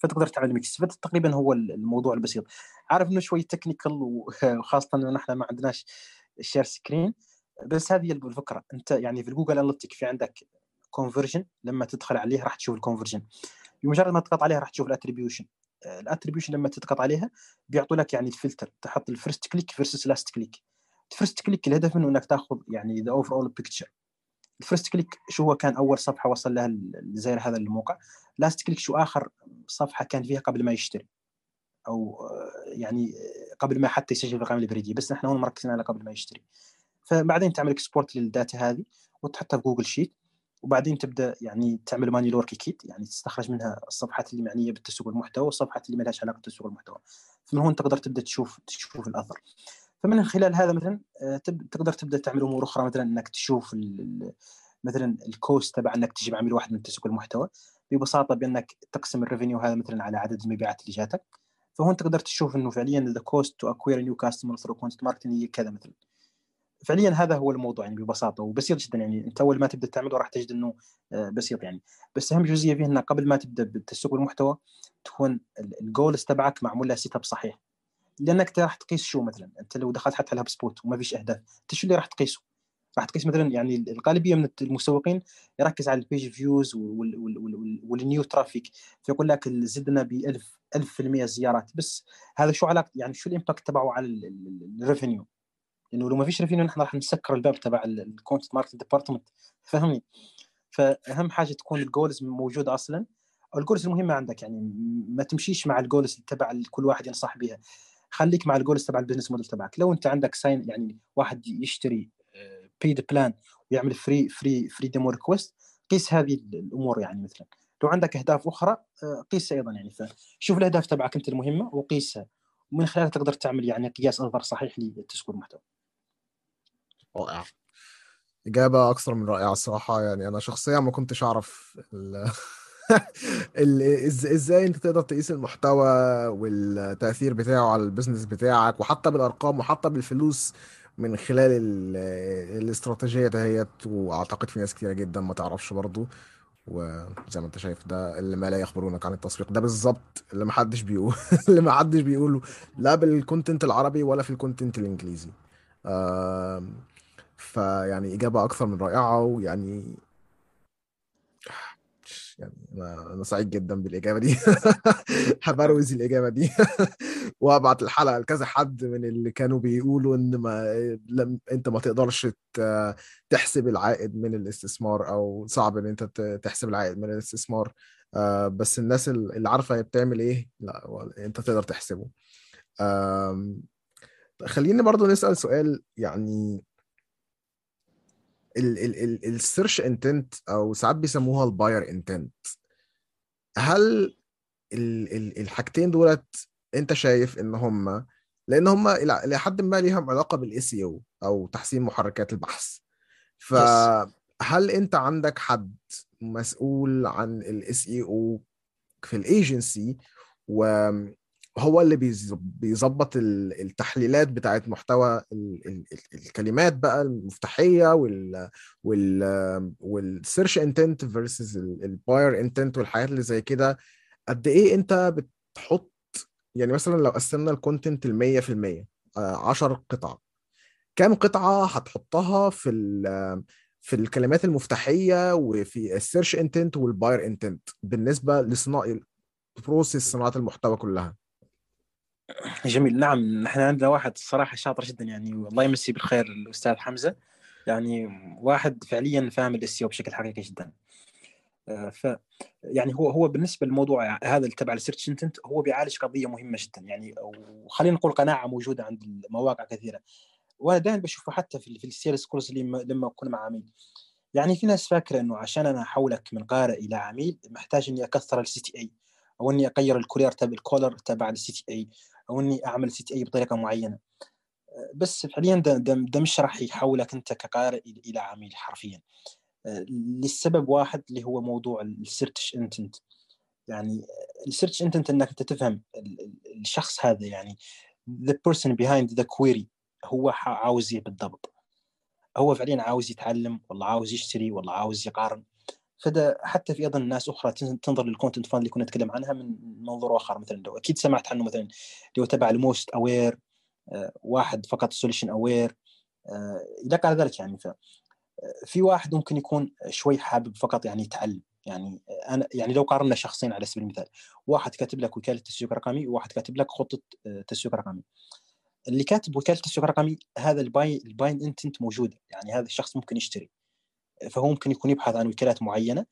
فتقدر تعمل mix فتقريبا هو الموضوع البسيط. عارف إنه شوي technical وخاصه إنه نحن ما عندناش share screen بس هذه الفكرة. أنت يعني في ال Google Analytics في عندك conversion لما تدخل عليه راح تشوف ال conversion بمجرد ما تضغط عليها راح تشوف ال attribution ال attribution لما تضغط عليها بيعطوا لك يعني الفلتر تحط ال first click versus last click ال first click الهدف منه إنك تاخذ يعني the overall picture ال first click شو هو كان أول صفحة وصل لها زائر هذا الموقع. last click شو آخر صفحة كان فيها قبل ما يشتري؟ أو يعني قبل ما حتى يسجل في القائمه البريديه بس نحن هون مركزين على قبل ما يشتري. فبعدين تعمل export لل data هذه وتحطها في Google Sheet وبعدين تبدأ يعني تعمل manual work كيت يعني تستخرج منها الصفحات اللي معنية بالتسويق المحتوى والصفحات اللي ما لهاش علاقة بالتسويق المحتوى. فمن هون تقدر تبدأ تشوف تشوف الأثر. فمن خلال هذا مثلا تقدر تبدأ تعمل أمور أخرى مثلا إنك تشوف مثلا ال cost تبع إنك تجيب عميل واحد من تسويق المحتوى ببساطة بأنك تقسم ال revenue هذا مثلا على عدد المبيعات اللي جاتك. فهون تقدر تشوف إنه فعليا the cost to acquire new customer through content marketing هي كذا مثلا. فعليا هذا هو الموضوع يعني ببساطة وبسيط جدا يعني. أنت أول ما تبدأ تعمله راح تجد إنه بسيط يعني. بس أهم جزئية فيه انه قبل ما تبدأ بالتسويق المحتوى تكون ال goals تبعك معمول لها set up صحيح. لأنك راح تقيس شو مثلا أنت لو دخلت حتى ال HubSpot وما فيش أهداف أنت شو اللي راح تقيسه؟ راح تقيس مثلا يعني الغالبية من المسوقين يركز على ال page views وال new traffic فيقول لك زدنا ب 1000 1000% زيارات. بس هذا شو علاقه يعني شو ال impact تبعه على ال revenue لأنه لو ما فيش revenue نحن راح نسكر الباب تبع ال content marketing department فهمني؟ فأهم حاجة تكون ال goals موجوده أصلا. ال goals المهمة عندك يعني ما تمشيش مع ال goals تبع كل واحد ينصح بها خليك مع ال goals تبع ال business model تبعك لو انت عندك sign يعني واحد يشتري paid plan ويعمل free free free demo request قيس هذه الأمور يعني مثلا لو عندك أهداف أخرى قيسها أيضا يعني فشوف الأهداف تبعك أنت المهمة وقيسها ومن خلالها تقدر تعمل يعني قياس أثر صحيح لتسويق المحتوى. رائع. إجابة أكثر من رائعة الصراحة يعني أنا شخصيا ما كنتش أعرف. إزاي أنت تقدر تقيس المحتوى والتأثير بتاعه على البيزنس بتاعك وحتى بالأرقام وحتى بالفلوس من خلال ال... الاستراتيجية دهيت؟ وأعتقد في ناس كتيرة جدا ما تعرفش برضو. وزي ما أنت شايف ده اللي ما لا يخبرونك عن التسويق. ده بالظبط اللي ما حدش بيقول اللي ما حدش بيقوله. لا بال content العربي ولا في ال content الإنجليزي. آه فيعني إجابة أكثر من رائعة ويعني يعني أنا سعيد جدا بالإجابة دي. هبروز الإجابة دي. وأبعت الحلقة لكذا حد من اللي كانوا بيقولوا إن ما لم أنت ما تقدرش تحسب العائد من الاستثمار أو صعب إن أنت تحسب العائد من الاستثمار. بس الناس اللي عارفة هي بتعمل إيه لا أنت تقدر تحسبه. خليني برضو نسأل سؤال يعني ال search intent أو ساعات بيسموها ال buyer intent هل ال ال الحاجتين دولت أنت شايف إن هم لأن هم إلى حد ما ليهم علاقة بال SEO أو تحسين محركات البحث. فهل أنت عندك حد مسؤول عن ال SEO في ال agency وهو اللي بيظبط التحليلات بتاعت محتوى الكلمات بقى المفتاحية وال وال وال search intent versus ال buyer intent والحاجات اللي زي كده قد إيه أنت بتحط يعني مثلا لو قسمنا ال content ال 100% 10 قطع كام قطعة هتحطها في في الكلمات المفتاحية وفي ال search intent وال buyer intent بالنسبة لصناعه process صناعة المحتوى كلها؟ جميل. نعم نحن عندنا واحد صراحة شاطر جدا يعني والله يمسيه بالخير الأستاذ حمزة. يعني واحد فعليا فاهم ال SEO بشكل حقيقي جدا. ف يعني هو هو بالنسبة للموضوع هذا تبع ال search intent هو بيعالج قضية مهمة جدا. يعني وخلينا نقول قناعة موجودة عند مواقع كثيرة. وأنا دائما بشوفه حتى في, في ال sales calls لما أكون مع عميل. يعني في ناس فاكرة إنه عشان أنا احولك من قارئ إلى عميل محتاج إني أكثر ال CTA أو إني أغير ال color تبع ال color تبع ال CTA أو إني أعمل CTA بطريقة معينة. بس فعليا ده, مش راح يحولك أنت كقارئ إلى عميل حرفيا. للسبب واحد اللي هو موضوع ال search intent يعني ال search intent إنك أنت تفهم الشخص هذا يعني the person behind the query هو عاوز إيه بالضبط. هو فعليا عاوز يتعلم والله عاوز يشتري والله عاوز يقارن. فده حتى في أيضا ناس أخرى تنظر لل content funnel اللي كنا نتكلم عنها من منظور آخر مثلا لو أكيد سمعت عنه مثلا اللي هو تبع ال most aware واحد فقط solution aware إلى غير ذلك يعني. ف في واحد ممكن يكون شوي حابب فقط يعني يتعلم. يعني أنا يعني لو قارنا شخصين على سبيل المثال واحد كاتب لك وكالة تسويق رقمي وواحد كاتب لك خطة تسويق رقمي. اللي كاتب وكالة تسويق رقمي هذا ال buying ال buying intent موجودة. يعني هذا الشخص ممكن يشتري. فهو ممكن يكون يبحث عن وكالات معينة.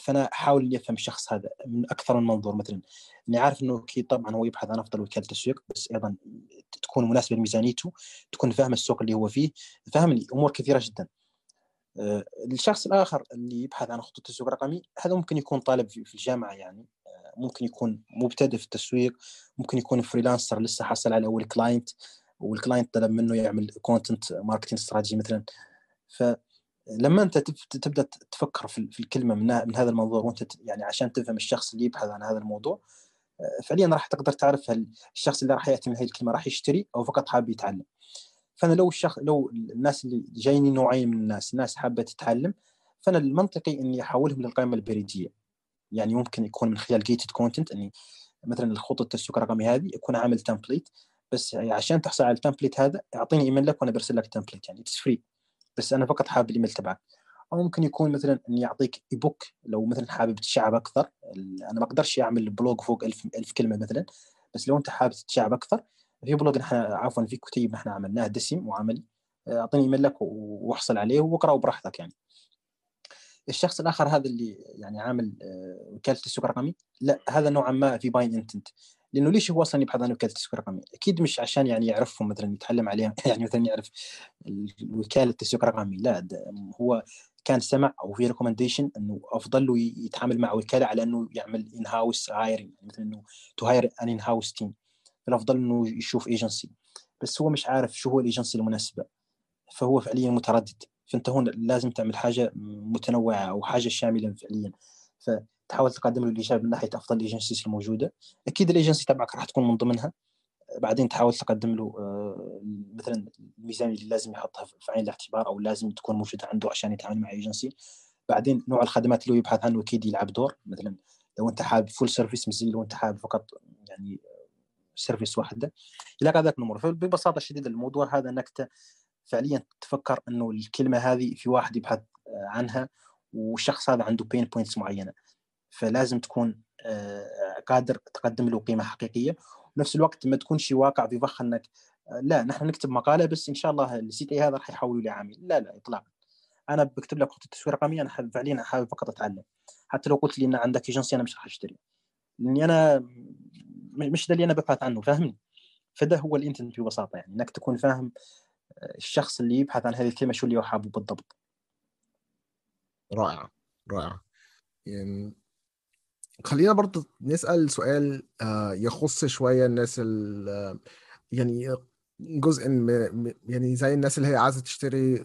فأنا أحاول إني أفهم الشخص هذا من أكثر من منظور. مثلا اني عارف إنه أكيد طبعا هو يبحث عن أفضل وكالة تسويق بس أيضا تكون مناسبة لميزانيته تكون فاهم السوق اللي هو فيه فاهمني امور كثيرة جدا. الشخص الآخر اللي يبحث عن خطة تسويق رقمي هذا ممكن يكون طالب في الجامعة يعني. ممكن يكون مبتدئ في التسويق ممكن يكون freelancer لسه حصل على أول client وال client طلب منه يعمل content marketing strategy مثلا. فلما انت تبدأ تفكر في الكلمة من, هذا الموضوع وانت يعني عشان تفهم الشخص اللي يبحث عن هذا الموضوع فعليا راح تقدر تعرف هل الشخص اللي راح يأتي من هذه الكلمة راح يشتري أو فقط حابب يتعلم. فأنا لو الشخص لو الناس اللي جايني نوعين من الناس ناس حابة تتعلم فأنا المنطقي إني أحولهم للقائمه البريدية. يعني ممكن يكون من خلال gated content إني مثلا الخطة التسويق الرقمي هذه يكون عامل template بس عشان تحصل على ال template هذا أعطيني ايميل لك وأنا برسل لك template يعني it's free بس أنا فقط حابب الإيميل تبعك. أو ممكن يكون مثلا إني يعطيك e-book لو مثلا حابب تتشعب أكثر. أنا ما أقدرش أعمل blog فوق 1000 1000 كلمة مثلا بس لو أنت حابب تتشعب أكثر في blog نحن عفوا في كتيب نحن عملناه دسم وعملي أعطيني ايميل لك وأحصل عليه وأقرأه براحتك يعني. الشخص الآخر هذا اللي يعني عامل وكالة التسويق الرقمي لا هذا نوعا ما في buying intent لأنه ليش هو أصلا يبحث عن وكالة التسويق الرقمي؟ أكيد مش عشان يعني يعرفهم مثلا يتعلم عليهم يعني مثلا يعرف وكاله التسويق الرقمي لا هو كان سمع أو في recommendation إنه أفضل له يتعامل مع وكالة على إنه يعمل in-house hiring مثلا إنه to hire an in-house team الأفضل إنه يشوف ايجنسي بس هو مش عارف شو هو الايجنسي المناسبة. فهو فعليا متردد. فأنت هون لازم تعمل حاجة متنوعة أو حاجة شاملة فعليا. فتحاول تقدم له الإجابة من ناحية أفضل ال agencies الموجودة. أكيد الإيجنسي تبعك راح تكون من ضمنها. بعدين تحاول تقدم له مثلا الميزانية اللي لازم يحطها في عين الاعتبار أو لازم تكون موجودة عنده عشان يتعامل مع ايجنسي بعدين نوع الخدمات اللي هو يبحث عنه أكيد يلعب دور. مثلا لو أنت حابب full service زي لو أنت حابب فقط يعني service واحدة. إلى ذلك الأمور فببساطة شديدة الموضوع هذا إنك فعليا تفكر إنه الكلمة هذه في واحد يبحث عنها والشخص هذا عنده pain points معينة. فلازم تكون قادر تقدم له قيمة حقيقية. ونفس الوقت ما تكونش واقع في فخ إنك لا نحن نكتب مقالة بس إن شاء الله ال CTA هذا راح يحولوا لي عميل لا لا اطلاقا. أنا بكتب لك خطه تسويق رقميه أنا حابب فعليا حابب فقط أتعلم. حتى لو قلت لي إن عندك ايجنسي أنا مش راح أشتري. لأني أنا مش ده اللي أنا ببحث عنه فاهمني؟ فده هو الانترنت ببساطة يعني إنك تكون فاهم الشخص اللي يبحث عن هذه الكلمة شو اللي هو حابه بالضبط. رائع رائع. يعني خلينا برضه نسأل سؤال يخص شوية الناس يعني جزء يعني زي الناس اللي هي عايزة تشتري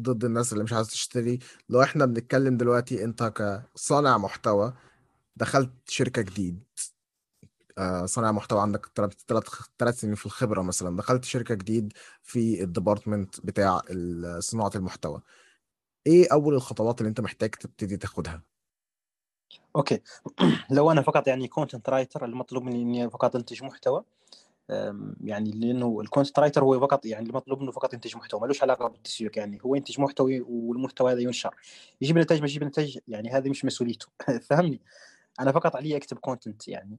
ضد الناس اللي مش عايزة تشتري. لو إحنا بنتكلم دلوقتي انت كصانع محتوى دخلت شركة جديد صانع محتوى عندك ثلاث ثلاث سنين في الخبرة مثلا دخلت شركة جديد في ال department بتاع صناعة المحتوى إيه أول الخطوات اللي انت محتاج تبتدي تاخدها؟ okay. لو أنا فقط يعني content writer المطلوب مني إني فقط أنتج محتوى يعني لأنه ال content writer هو فقط يعني المطلوب منه فقط ينتج محتوى ملوش علاقة بالتسويق يعني. هو ينتج محتوى والمحتوى هذا ينشر. يجيب نتائج ما يجيب نتائج يعني هذه مش مسؤوليته. فهمني؟ أنا فقط علي أكتب content يعني.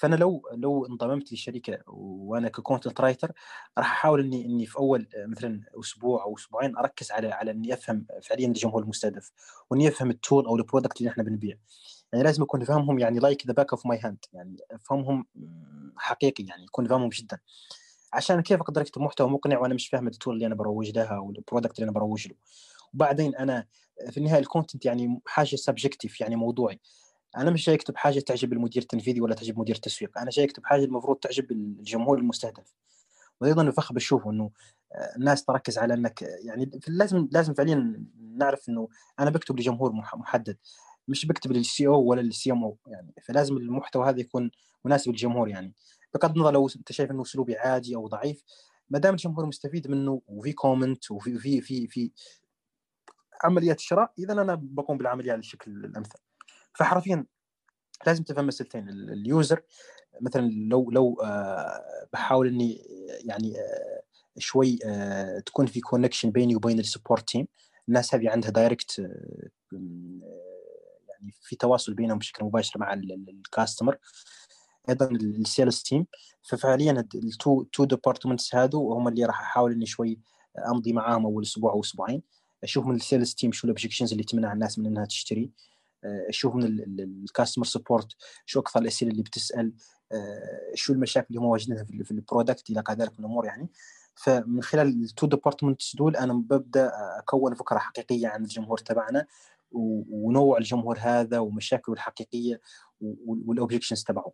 فأنا لو لو انضممت لشركة وأنا ك content writer راح أحاول إني إني في أول مثلا أسبوع أو أسبوعين أركز على على إني أفهم فعليا الجمهور المستهدف وإني أفهم ال tool أو ال product اللي إحنا بنبيع. يعني لازم أكون فاهمهم يعني like the back of my hand يعني أفهمهم حقيقي يعني يكون فاهمهم جدا. عشان كيف أقدر أكتب محتوى مقنع وأنا مش فاهم ال tool اللي أنا بروج لها أو ال product اللي أنا بروج له. وبعدين أنا في النهاية ال content يعني حاجة subjective يعني موضوعي. أنا مش جاي أكتب حاجة تعجب المدير التنفيذي ولا تعجب مدير التسويق. أنا جاي أكتب حاجة المفروض تعجب الجمهور المستهدف. وأيضا الفخ بشوفه إنه الناس تركز على إنك يعني لازم لازم فعليا نعرف إنه أنا بكتب لجمهور محدد. مش بكتب لل CEO ولا لل CMO يعني فلازم المحتوى هذا يكون مناسب للجمهور يعني. بغض النظر لو أنت شايف إنه أسلوبي عادي أو ضعيف ما دام الجمهور مستفيد منه وفي comment وفي في في في عمليات شراء اذا أنا بقوم بالعملية على الشكل الأمثل. فحرفيا لازم تفهم مسألتين ال user مثلا لو لو آه بحاول إني يعني آه شوي آه تكون في connection بيني وبين ال support team الناس هذه عندها direct يعني في تواصل بينهم بشكل مباشر مع ال customer أيضا ال sales team ففعليا ال two two departments هادو هم اللي راح أحاول إني شوي أمضي معاهم أول أسبوع أو أسبوعين. أشوف من ال sales team شو ال objections اللي تمنع الناس من إنها تشتري. أشوف من ال customer support شو أكثر الأسئلة اللي بتسأل شو المشاكل اللي هم واجدينها في ال product إلى ذلك من الأمور يعني. فمن خلال ال two departments دول أنا ببدأ أكون فكرة حقيقية عن الجمهور تبعنا ونوع الجمهور هذا ومشاكله الحقيقية وال objections تبعه.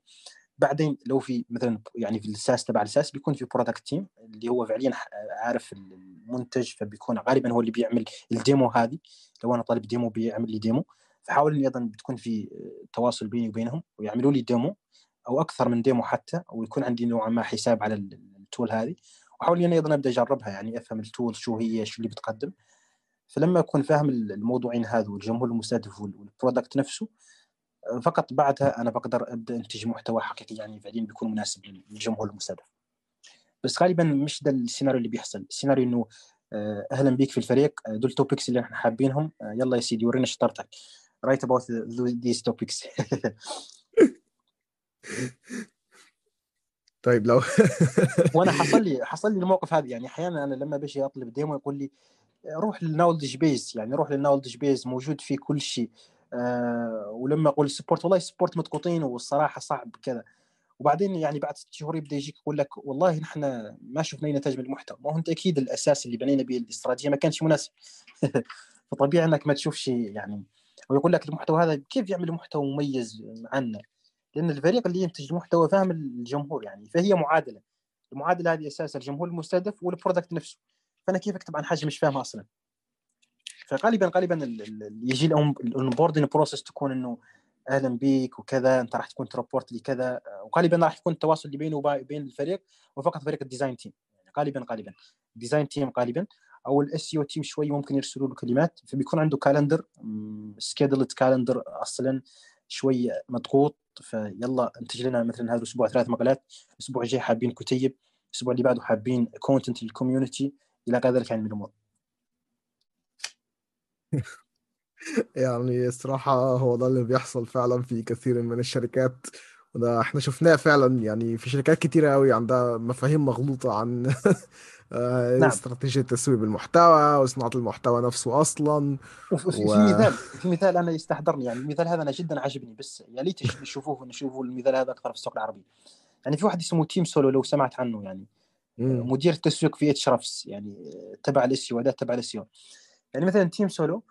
بعدين لو في مثلا يعني في ال SaaS تبع ال SaaS بيكون في product team اللي هو فعليا عارف المنتج فبيكون غالبا هو اللي بيعمل ال demo هذه. لو أنا طالب demo بيعمل لي demo فحاول إني أيضا بتكون في تواصل بيني وبينهم ويعملوا لي demo أو أكثر من demo حتى ويكون عندي نوعا ما حساب على ال tool هذه. وأحاول إني أيضا أبدأ أجربها يعني أفهم ال tool شو هي شو اللي بتقدم. فلما أكون فاهم الموضوعين هذا والجمهور المستهدف وال product نفسه فقط بعدها أنا بقدر أبدأ أنتج محتوى حقيقي يعني فعليا بيكون مناسب للجمهور المستهدف. بس غالبا مش ده السيناريو اللي بيحصل. السيناريو إنه أهلا بيك في الفريق دول topics اللي إحنا حابينهم يلا يا سيدي ورينا شطارتك. write about these topics. طيب لو وأنا حصل لي حصل لي الموقف هذا. يعني أحيانا أنا لما بجي أطلب demo يقول لي روح لل knowledge base يعني روح لل knowledge base موجود فيه كل شيء. آه ولما أقول support والله support مضغوطين والصراحة صعب كذا. وبعدين يعني بعد ست شهور يبدأ يجيك يقول لك والله نحن ما شفنا أي نتائج من المحتوى. ما هو أنت أكيد الأساس اللي بنينا به الاستراتيجية ما كانش مناسب. فطبيعي إنك ما تشوف شيء يعني ويقول لك المحتوى هذا كيف يعمل محتوى مميز عنا؟ لأن الفريق اللي ينتج المحتوى فاهم الجمهور يعني فهي معادلة. المعادلة هذه اساسها الجمهور المستهدف وال product نفسه. فأنا كيف اكتب عن حاجة مش فاهمها أصلا؟ فغالبا غالبا يجي ال onboarding process تكون إنه أهلا بيك وكذا أنت راح تكون ت report لي كذا وغالبا راح يكون التواصل اللي بينه وبين الفريق وفقط فريق ال design team يعني غالبا غالبا. ال design team غالبا. أو ال sales team شوي ممكن يرسلوا له كلمات فبيكون عنده calendar scheduled calendar أصلا شوي مضغوط فيلا انتج لنا مثلا هذا الأسبوع ثلاث مقالات الأسبوع الجاي حابين كتيب الأسبوع اللي بعده حابين content لل community إلى غير ذلك يعني من الأمور. يعني الصراحة هو ده اللي بيحصل فعلا في كثير من الشركات وده إحنا شفناه فعلا يعني في شركات كتيرة قوي عندها مفاهيم مغلوطة عن نعم. استراتيجية تسويق المحتوى وصناعة المحتوى نفسه أصلا وفي و... في مثال في مثال أنا يستحضرني يعني المثال هذا أنا جدا عجبني بس يا ليت نشوفوه نشوفوا المثال هذا أكثر في السوق العربي يعني في واحد اسمه تيم سولو لو سمعت عنه يعني مم. مدير التسويق في Ahrefs يعني تبع ال SEO اداه تبع ال SEO يعني مثلا تيم سولو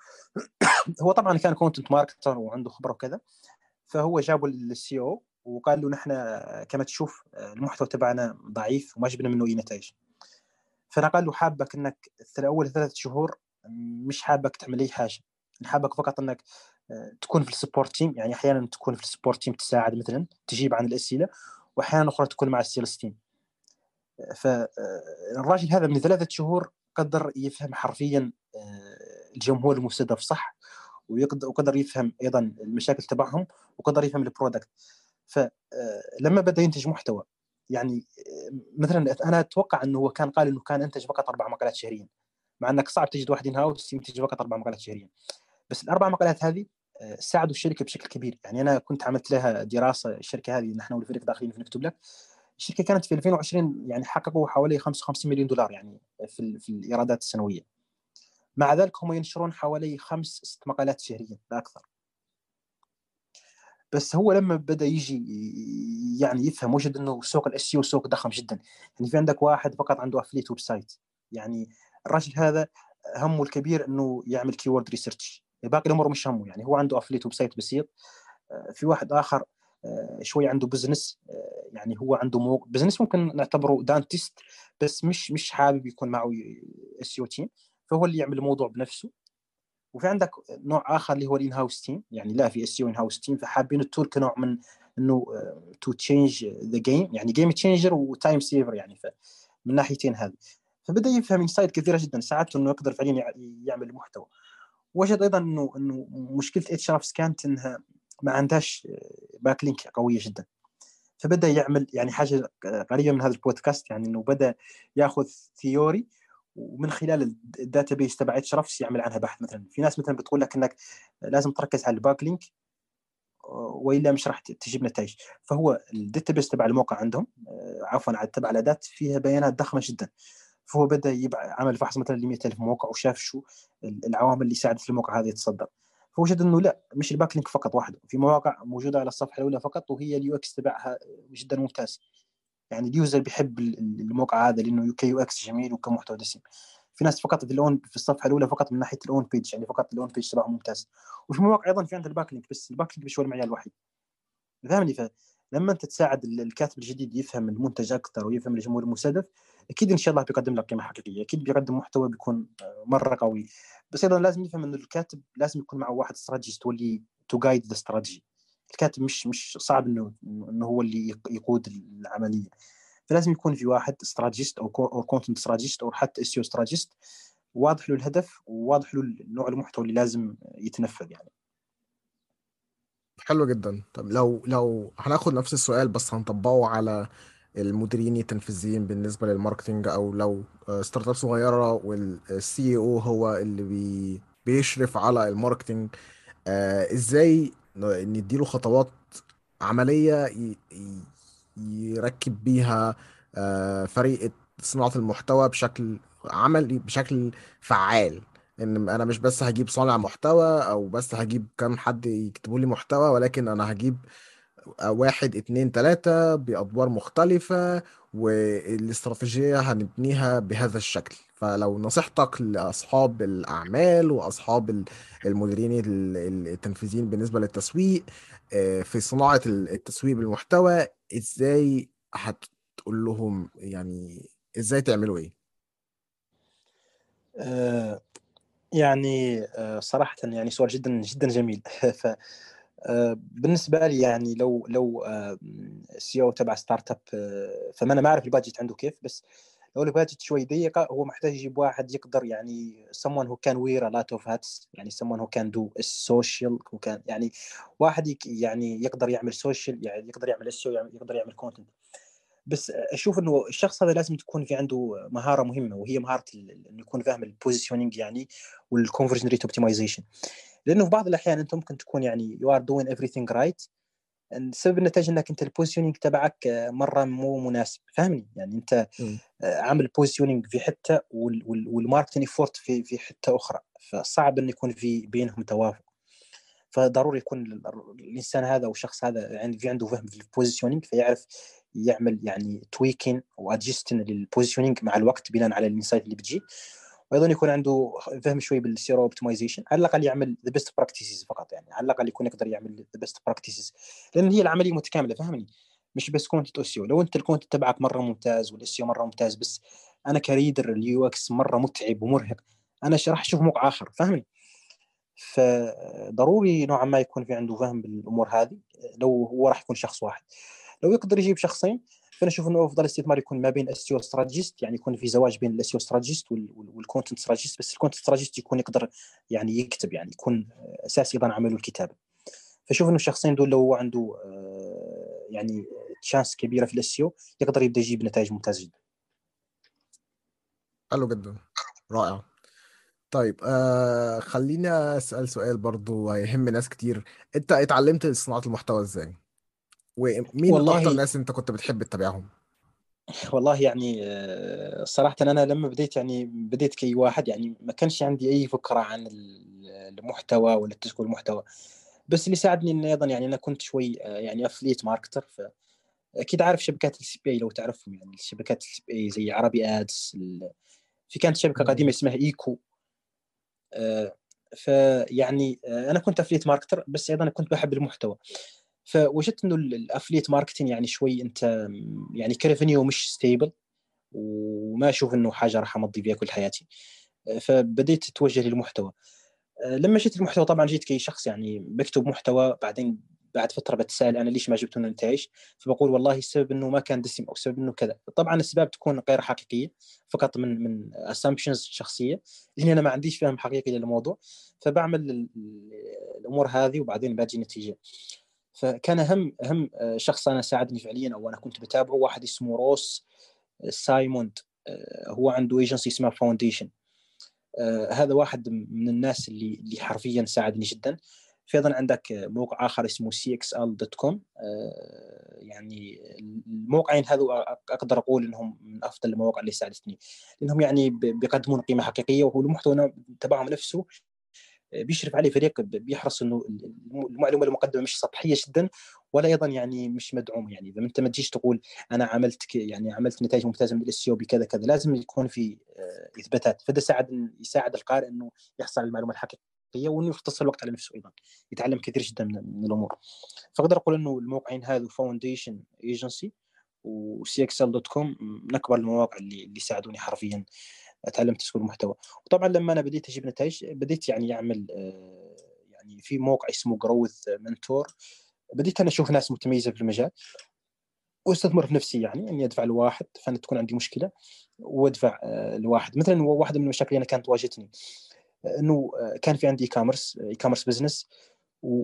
هو طبعا كان content marketer وعنده خبرة وكذا فهو جابوا لل CEO وقال له نحن كما تشوف المحتوى تبعنا ضعيف وما جبنا منه اي نتائج فأنا قال له حابك إنك اول ثلاث شهور مش حابك تعمل أي حاجة. حابك فقط إنك تكون في ال support team. يعني أحيانا تكون في ال support team تساعد مثلا تجيب عن الأسئلة واحيانا أخرى تكون مع ال sales team. فالراجل هذا من ثلاثة شهور قدر يفهم حرفيا الجمهور المستهدف صح وقدر يفهم أيضا المشاكل تبعهم وقدر يفهم البرودكت. فلما بدأ ينتج محتوى يعني مثلا أنا أتوقع إنه هو كان قال إنه كان انتج فقط أربع مقالات شهريا مع إنك صعب تجد واحد ان هاوس ينتج فقط أربع مقالات شهريا. بس الأربع مقالات هذه ساعدوا الشركة بشكل كبير. يعني أنا كنت عملت لها دراسة الشركة هذه نحن والفريق داخلين في نكتب لك الشركة كانت في 2020 يعني حققوا حوالي 55 مليون دولار يعني في, في الإيرادات السنوية. مع ذلك هم ينشرون حوالي خمس ست مقالات شهريا لا أكثر. بس هو لما بدأ يجي يعني يفهم وجد إنه سوق ال SEO سوق ضخم جدا. يعني في عندك واحد فقط عنده affiliate website يعني الراجل هذا همه الكبير إنه يعمل keyword research باقي الأمور مش همه. يعني هو عنده affiliate website بسيط. في واحد آخر شوي عنده business يعني هو عنده مو... business ممكن نعتبره dentist بس مش مش حابب يكون معه SEO team فهو اللي يعمل الموضوع بنفسه. وفي عندك نوع آخر اللي هو ال in-house team يعني لا في SEO in-house team فحابين ال tool كنوع من إنه to change the game يعني game changer و time saver يعني من ناحيتين هذه. فبدأ يفهم insights كثيرة جدا ساعدته إنه يقدر فعليا يعمل محتوى. وجد أيضا إنه إنه مشكلة اتش ار كانت إنها ما عندهاش backlink قوية جدا. فبدأ يعمل يعني حاجة قريبه من هذا البودكاست يعني إنه بدأ يأخذ theory ومن خلال ال database تبع Ahrefs يعمل عنها بحث مثلا. في ناس مثلا بتقول لك إنك لازم تركز على ال backlink وإلا مش راح تجيب نتائج. فهو ال database تبع الموقع عندهم عفوا تبع الأداة فيها بيانات ضخمة جدا. فهو بدأ عمل فحص مثلا ل 100000 موقع وشاف شو العوامل اللي ساعدت الموقع هذا يتصدر. فوجد إنه لا مش ال backlink فقط وحده. في مواقع موجودة على الصفحة الأولى فقط وهي ال UX تبعها جدا ممتاز. يعني ال user بيحب الموقع هذا لأنه ك UX جميل وكمحتوى دسم. في ناس فقط في ال on في الصفحة الأولى فقط من ناحية ال on-page يعني فقط ال on-page تبعهم ممتاز. وفي مواقع أيضا في عندها ال backlink بس ال backlink مش هو المعيار الوحيد. فاهمني فلما أنت تساعد الكاتب الجديد يفهم المنتج أكثر ويفهم الجمهور المستهدف أكيد إن شاء الله بيقدم لك قيمة حقيقية. أكيد بيقدم محتوى بيكون مرة قوي. بس أيضا لازم يفهم إنه الكاتب لازم يكون معه واحد strategist واللي to guide the strategy الكاتب مش مش صعب انه إنه هو اللي يقود العملية. فلازم يكون في واحد strategist أو content strategist أو حتى SEO strategist واضح له الهدف وواضح له نوع المحتوى اللي لازم يتنفذ يعني. حلو جدا. طب لو لو هناخد نفس السؤال بس هنطبقه على المديرين التنفيذيين بالنسبة لل marketing أو لو startup صغيره وال CEO هو اللي بي بيشرف على ال marketing آه إزاي نديله خطوات عملية يركب بيها آه فريق صناعة المحتوى بشكل عملي بشكل فعال. إن أنا مش بس هجيب صانع محتوى أو بس هجيب كام حد يكتبوا لي محتوى ولكن أنا هجيب واحد اتنين تلاتة بأدوار مختلفة والاستراتيجية هنبنيها بهذا الشكل فلو نصيحتك لأصحاب الأعمال وأصحاب المديرين التنفيذيين بالنسبة للتسويق في صناعة التسويق بالمحتوى إزاي هتقول لهم يعني إزاي تعملوا إيه؟ آه يعني آه صراحة يعني سؤال جدا جدا جميل ف بالنسبة لي يعني لو لو CEO تبع startup فما أنا ما أعرف ال budget عنده كيف بس لو ال budget شوي ضيقة هو محتاج يجيب واحد يقدر يعني someone who can wear a lot of hats يعني someone who can do social who can يعني واحد يعني يقدر يعمل social يعني يقدر يعمل SEO يقدر يعمل content بس أشوف إنه الشخص هذا لازم تكون في عنده مهارة مهمة وهي مهارة إنه يكون فاهم ال positioning يعني والكونفرجن ريت اوبتمايزيشن لأنه في بعض الأحيان أنت ممكن تكون يعني يو ار دوين everything right سبب النتائج إنك أنت البوزيشننج تبعك مرة مو مناسب. فاهمني؟ يعني أنت م. عامل بوزيشننج في حتة والماركتنج فورت في في حتة أخرى. فصعب إنه يكون في بينهم توافق. فضروري يكون الإنسان هذا أو الشخص هذا يعني في عنده فهم في البوزيشننج فيعرف يعمل يعني تويكين وادجستن للبوزيشننج مع الوقت بناء على الانسايت اللي بتجي. وأيضا يكون عنده فهم شوي بال CRO optimization على الأقل يعمل the best practices فقط يعني على الأقل يكون يقدر يعمل the best practices لأن هي العملية متكاملة فهمني؟ مش بس content أو لو أنت ال content تبعك مرة ممتاز وال SEO مرة ممتاز بس أنا ك reader ال UX مرة متعب ومرهق أنا راح أشوف موقع آخر فهمني؟ فضروري نوعا ما يكون في عنده فهم بالأمور هذه لو هو راح يكون شخص واحد. لو يقدر يجيب شخصين فانا أشوف انه افضل استثمار يكون ما بين ال SEO strategist يعني يكون في زواج بين ال SEO strategist وال content strategist بس ال content strategist يكون يقدر يعني يكتب يعني يكون أساس أيضا عمله الكتابه فشوف إنه الشخصين دول لو هو عنده يعني chance كبيرة في ال SEO يقدر يبدأ يجيب نتائج ممتازة جدا. حلو جدا. رائع. طيب آه خلينا أسأل سؤال برضو هيهم ناس كتير. أنت اتعلمت صناعة المحتوى إزاي؟ ومين والله أكتر ناس أنت كنت بتحب تتابعهم؟ والله يعني صراحة أنا لما بديت يعني بديت كأي واحد يعني ما كانش عندي أي فكرة عن المحتوى ولا تسويق المحتوى. بس اللي ساعدني إن أيضا يعني أنا كنت شوي يعني affiliate marketer فأكيد عارف شبكات ال CPA لو تعرفهم يعني الشبكات ال CPA زي ArabyAds في كانت شبكة قديمة اسمها إيكو فيعني أنا كنت affiliate marketer بس أيضا كنت بحب المحتوى. فوجدت إنه ال affiliate marketing يعني شوي أنت يعني ك revenue مش stable وما أشوف إنه حاجة راح أمضي فيها كل حياتي. فبديت أتوجه للمحتوى. لما جيت المحتوى طبعا جيت كي شخص يعني بكتب محتوى بعدين بعد فترة بتسأل أنا ليش ما جبتوا النتائج فبقول والله السبب إنه ما كان دسم أو السبب إنه كذا. طبعا الاسباب تكون غير حقيقية فقط من من assumptions شخصية لاني أنا ما عنديش فهم حقيقي للموضوع. فبعمل الأمور هذه وبعدين بأجي نتيجة. فكان اهم اهم شخص أنا ساعدني فعليا أو أنا كنت بتابعه واحد اسمه روس سايموند هو عنده ايجنسي اسمها فاونديشن هذا واحد من الناس اللي اللي حرفيا ساعدني جدا. في أيضا عندك موقع آخر اسمه cxl.com يعني الموقعين هذو أقدر أقول إنهم من أفضل المواقع اللي ساعدتني. لأنهم يعني بيقدمون قيمة حقيقية والمحتوى تبعهم نفسه بيشرف عليه فريق بيحرص إنه المعلومة المقدمة مش سطحية جدا ولا أيضا يعني مش مدعومة. يعني إذا أنت ما تجيش تقول أنا عملت يعني عملت نتائج ممتازة من الاس بكذا كذا لازم يكون في إثباتات. فده ساعد يساعد القارئ إنه يحصل على المعلومة الحقيقية وإنه يختصر الوقت على نفسه أيضا. يتعلم كثير جدا من, الأمور. فأقدر أقول إنه الموقعين هذو فاونديشن ايجنسي وسي اكسل دوت كوم من أكبر المواقع اللي اللي ساعدوني حرفيا. أتعلم تسويق المحتوى. وطبعا لما أنا بديت أجيب نتائج بديت يعني أعمل يعني في موقع اسمه جروث منتور بديت أنا أشوف ناس متميزة في المجال. وأستثمر في نفسي يعني إني أدفع لواحد فأنا تكون عندي مشكلة وأدفع لواحد. مثلا واحدة من المشاكل اللي أنا كانت واجهتني إنه كان في عندي e-commerce e-commerce business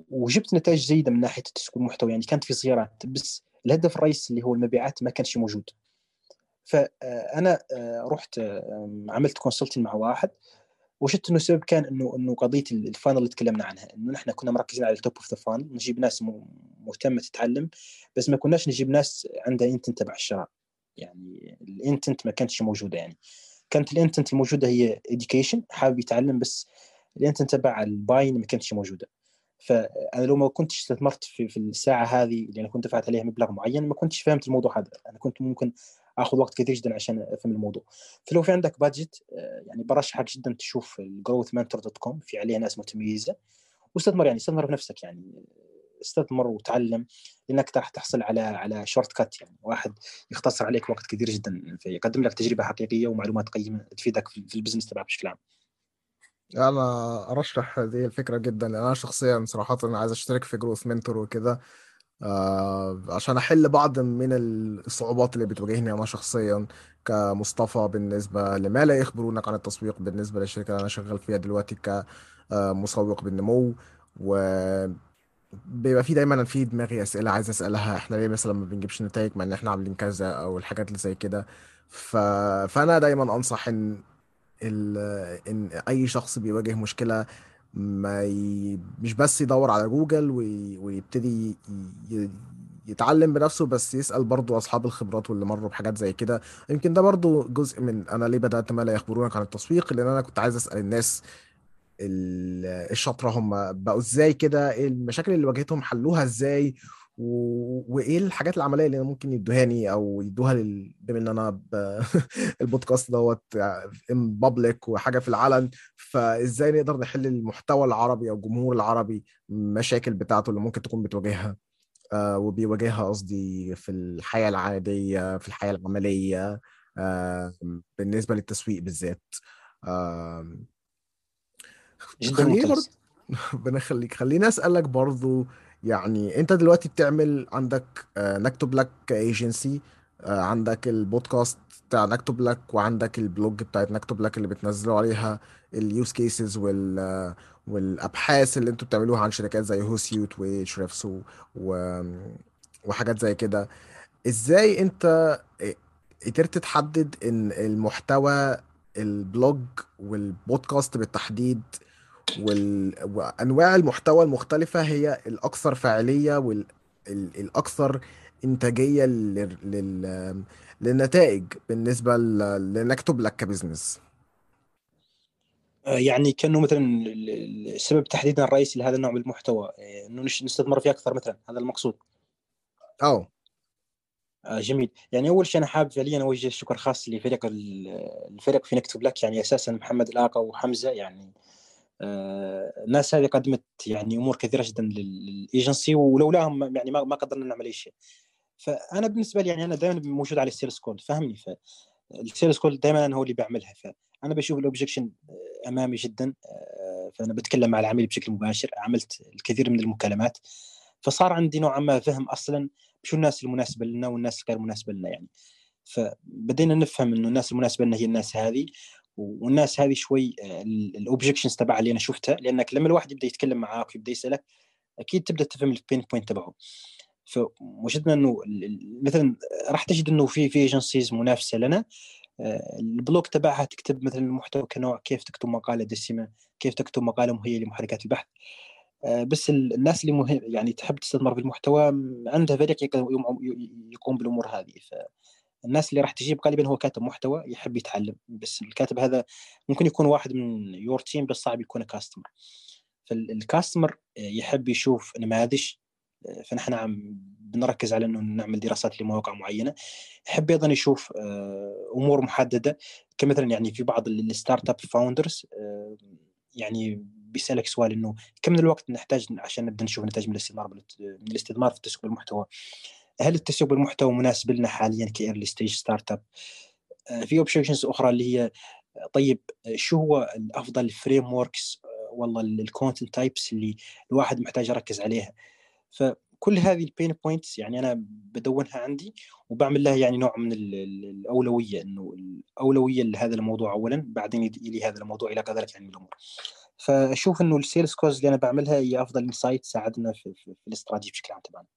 وجبت نتائج جيدة من ناحية تسويق المحتوى. يعني كانت في زيارات بس الهدف الرئيسي اللي هو المبيعات ما كانش موجود. فأنا رحت عملت consulting مع واحد وشفت إنه السبب كان إنه إنه قضية ال funnel اللي تكلمنا عنها إنه نحن كنا مركزين على ال top of the funnel نجيب ناس مهتمة تتعلم بس ما كناش نجيب ناس عندها intent تبع الشراء. يعني ال intent ما كانتش موجودة يعني. كانت ال intent الموجودة هي education حابب يتعلم بس ال intent تبع ال buying ما كانتش موجودة. فأنا لو ما كنتش استثمرت في, في الساعة هذه اللي أنا كنت دفعت عليها مبلغ معين ما كنتش فهمت الموضوع هذا. أنا كنت ممكن آخذ وقت كثير جدا عشان أفهم الموضوع. فلو في عندك budget يعني برشحك جدا تشوف الجروث منتور دوت كوم في عليه ناس متميزة. واستثمر يعني استثمر في نفسك يعني. استثمر وتعلم لأنك راح تحصل على على shortcut يعني. واحد يختصر عليك وقت كثير جدا فيقدم لك تجربة حقيقية ومعلومات قيمة تفيدك في ال business تبعك بشكل عام. أنا أرشح هذه الفكرة جدا لأن أنا شخصيا صراحة عايز أشترك في جروث منتور وكده آه عشان أحل بعض من الصعوبات اللي بتواجهني أنا شخصيا كمصطفى بالنسبة لما لا يخبرونك عن التسويق بالنسبة للشركة اللي أنا شغال فيها دلوقتي كمسوق بالنمو و بيبقى في دايما في دماغي أسئلة عايز أسألها. إحنا ليه مثلا ما بنجيبش نتائج؟ مع إن إحنا عاملين كذا أو الحاجات اللي زي كده. ف... فأنا دايما أنصح إن ال... إن أي شخص بيواجه مشكلة ما ي... مش بس يدور على جوجل وي... ويبتدي ي... يتعلم بنفسه بس يسأل برضو أصحاب الخبرات واللي مروا بحاجات زي كده. يمكن ده برضو جزء من أنا ليه بدأت ما لا يخبرونك عن التسويق لأن أنا كنت عايز أسأل الناس الشاطرة هم بقوا إزاي كده إيه المشاكل اللي واجهتهم حلوها إزاي و... وإيه الحاجات العملية اللي ممكن يدوهاني أو يدوها لل... بما إن أنا ب... البودكاست دوت ان بابليك وحاجة في العلن فإزاي نقدر نحل المحتوى العربي أو الجمهور العربي المشاكل بتاعته اللي ممكن تكون بتواجهها؟ آه وبيواجهها قصدي في الحياة العادية في الحياة العملية آه بالنسبة للتسويق بالذات. آه خليني برضه ربنا يخليك خليني أسألك برضو يعني انت دلوقتي بتعمل عندك آه، نكتب لك ايجنسي عندك البودكاست بتاع نكتب لك وعندك ال blog بتاعت نكتب لك اللي بتنزلوا عليها ال use cases وال آه، والابحاث اللي أنتوا بتعملوها عن شركات زي هوسيوت وشريفس و... وحاجات زي كده. إزاي انت قدرت تحدد ان المحتوى ال blog وال podcast بالتحديد وال... وأنواع المحتوى المختلفة هي الأكثر فاعلية والاكثر إنتاجية لل... لل... للنتائج بالنسبة ل... لنكتب لك ك business. آه، يعني كأنه مثلا ال- ال- السبب تحديدا الرئيسي لهذا النوع من المحتوى آه، إنه نستثمر فيه أكثر مثلا هذا المقصود. آه جميل. يعني أول شيء أنا حابب فعليا أوجه شكر خاص لفريق ال- الفريق في نكتب لك يعني أساسا محمد الاقا وحمزة يعني الناس هذه قدمت يعني أمور كثيرة جدا لل- للإيجنسي ولولاهم يعني ما ما قدرنا نعمل أي شيء. فأنا بالنسبة لي يعني أنا دائما موجود على ال sales call فهمني؟ فال sales call دائما أنا هو اللي بعملها. فانا بشوف ال objection أمامي جدا آه، فأنا بتكلم مع العميل بشكل مباشر عملت الكثير من المكالمات. فصار عندي نوعا ما فهم أصلا شو الناس المناسبة لنا والناس الغير مناسبة لنا يعني. فبدينا نفهم إنه الناس المناسبة لنا هي الناس هذه والناس هذه شوي ال objections تبعها اللي أنا شفتها لأنك لما الواحد يبدأ يتكلم معاك ويبدأ يسألك أكيد تبدأ تفهم ال pain point تبعه. فوجدنا إنه مثلا راح تجد إنه في في agencies منافسة لنا آه، ال blog تبعها تكتب مثلا المحتوى كنوع كيف تكتب مقالة دسمة كيف تكتب مقالة مهيأة لمحركات البحث. آه، بس الناس اللي مهم يعني تحب تستثمر في المحتوى عندها فريق يقوم بالأمور هذه. فالناس اللي راح تجيب غالبا هو كاتب محتوى يحب يتعلم بس الكاتب هذا ممكن يكون واحد من your team بس صعب يكون customer فال customer يحب يشوف نماذج فنحن عم بنركز على إنه نعمل دراسات لمواقع معينة. يحب أيضا يشوف آه، أمور محددة كمثلا يعني في بعض ال startup founders يعني بيسألك سؤال إنه كم من الوقت نحتاج عشان نبدأ نشوف نتائج من الاستثمار من الاستثمار في التسويق بالمحتوى هل التسويق بالمحتوى مناسب لنا حاليا ك early stage startup في options أخرى اللي هي طيب شو هو الأفضل frameworks والله ال content types اللي الواحد محتاج يركز عليها. فكل هذه ال pain points يعني أنا بدونها عندي وبعمل لها يعني نوع من الأولوية إنه الأولوية لهذا الموضوع اولا بعدين يلي هذا الموضوع إلى كذلك يعني الأمور. فأشوف إنه ال sales calls اللي أنا بعملها هي أفضل insight تساعدنا في, في, في الاستراتيجي بشكل عام تبعنا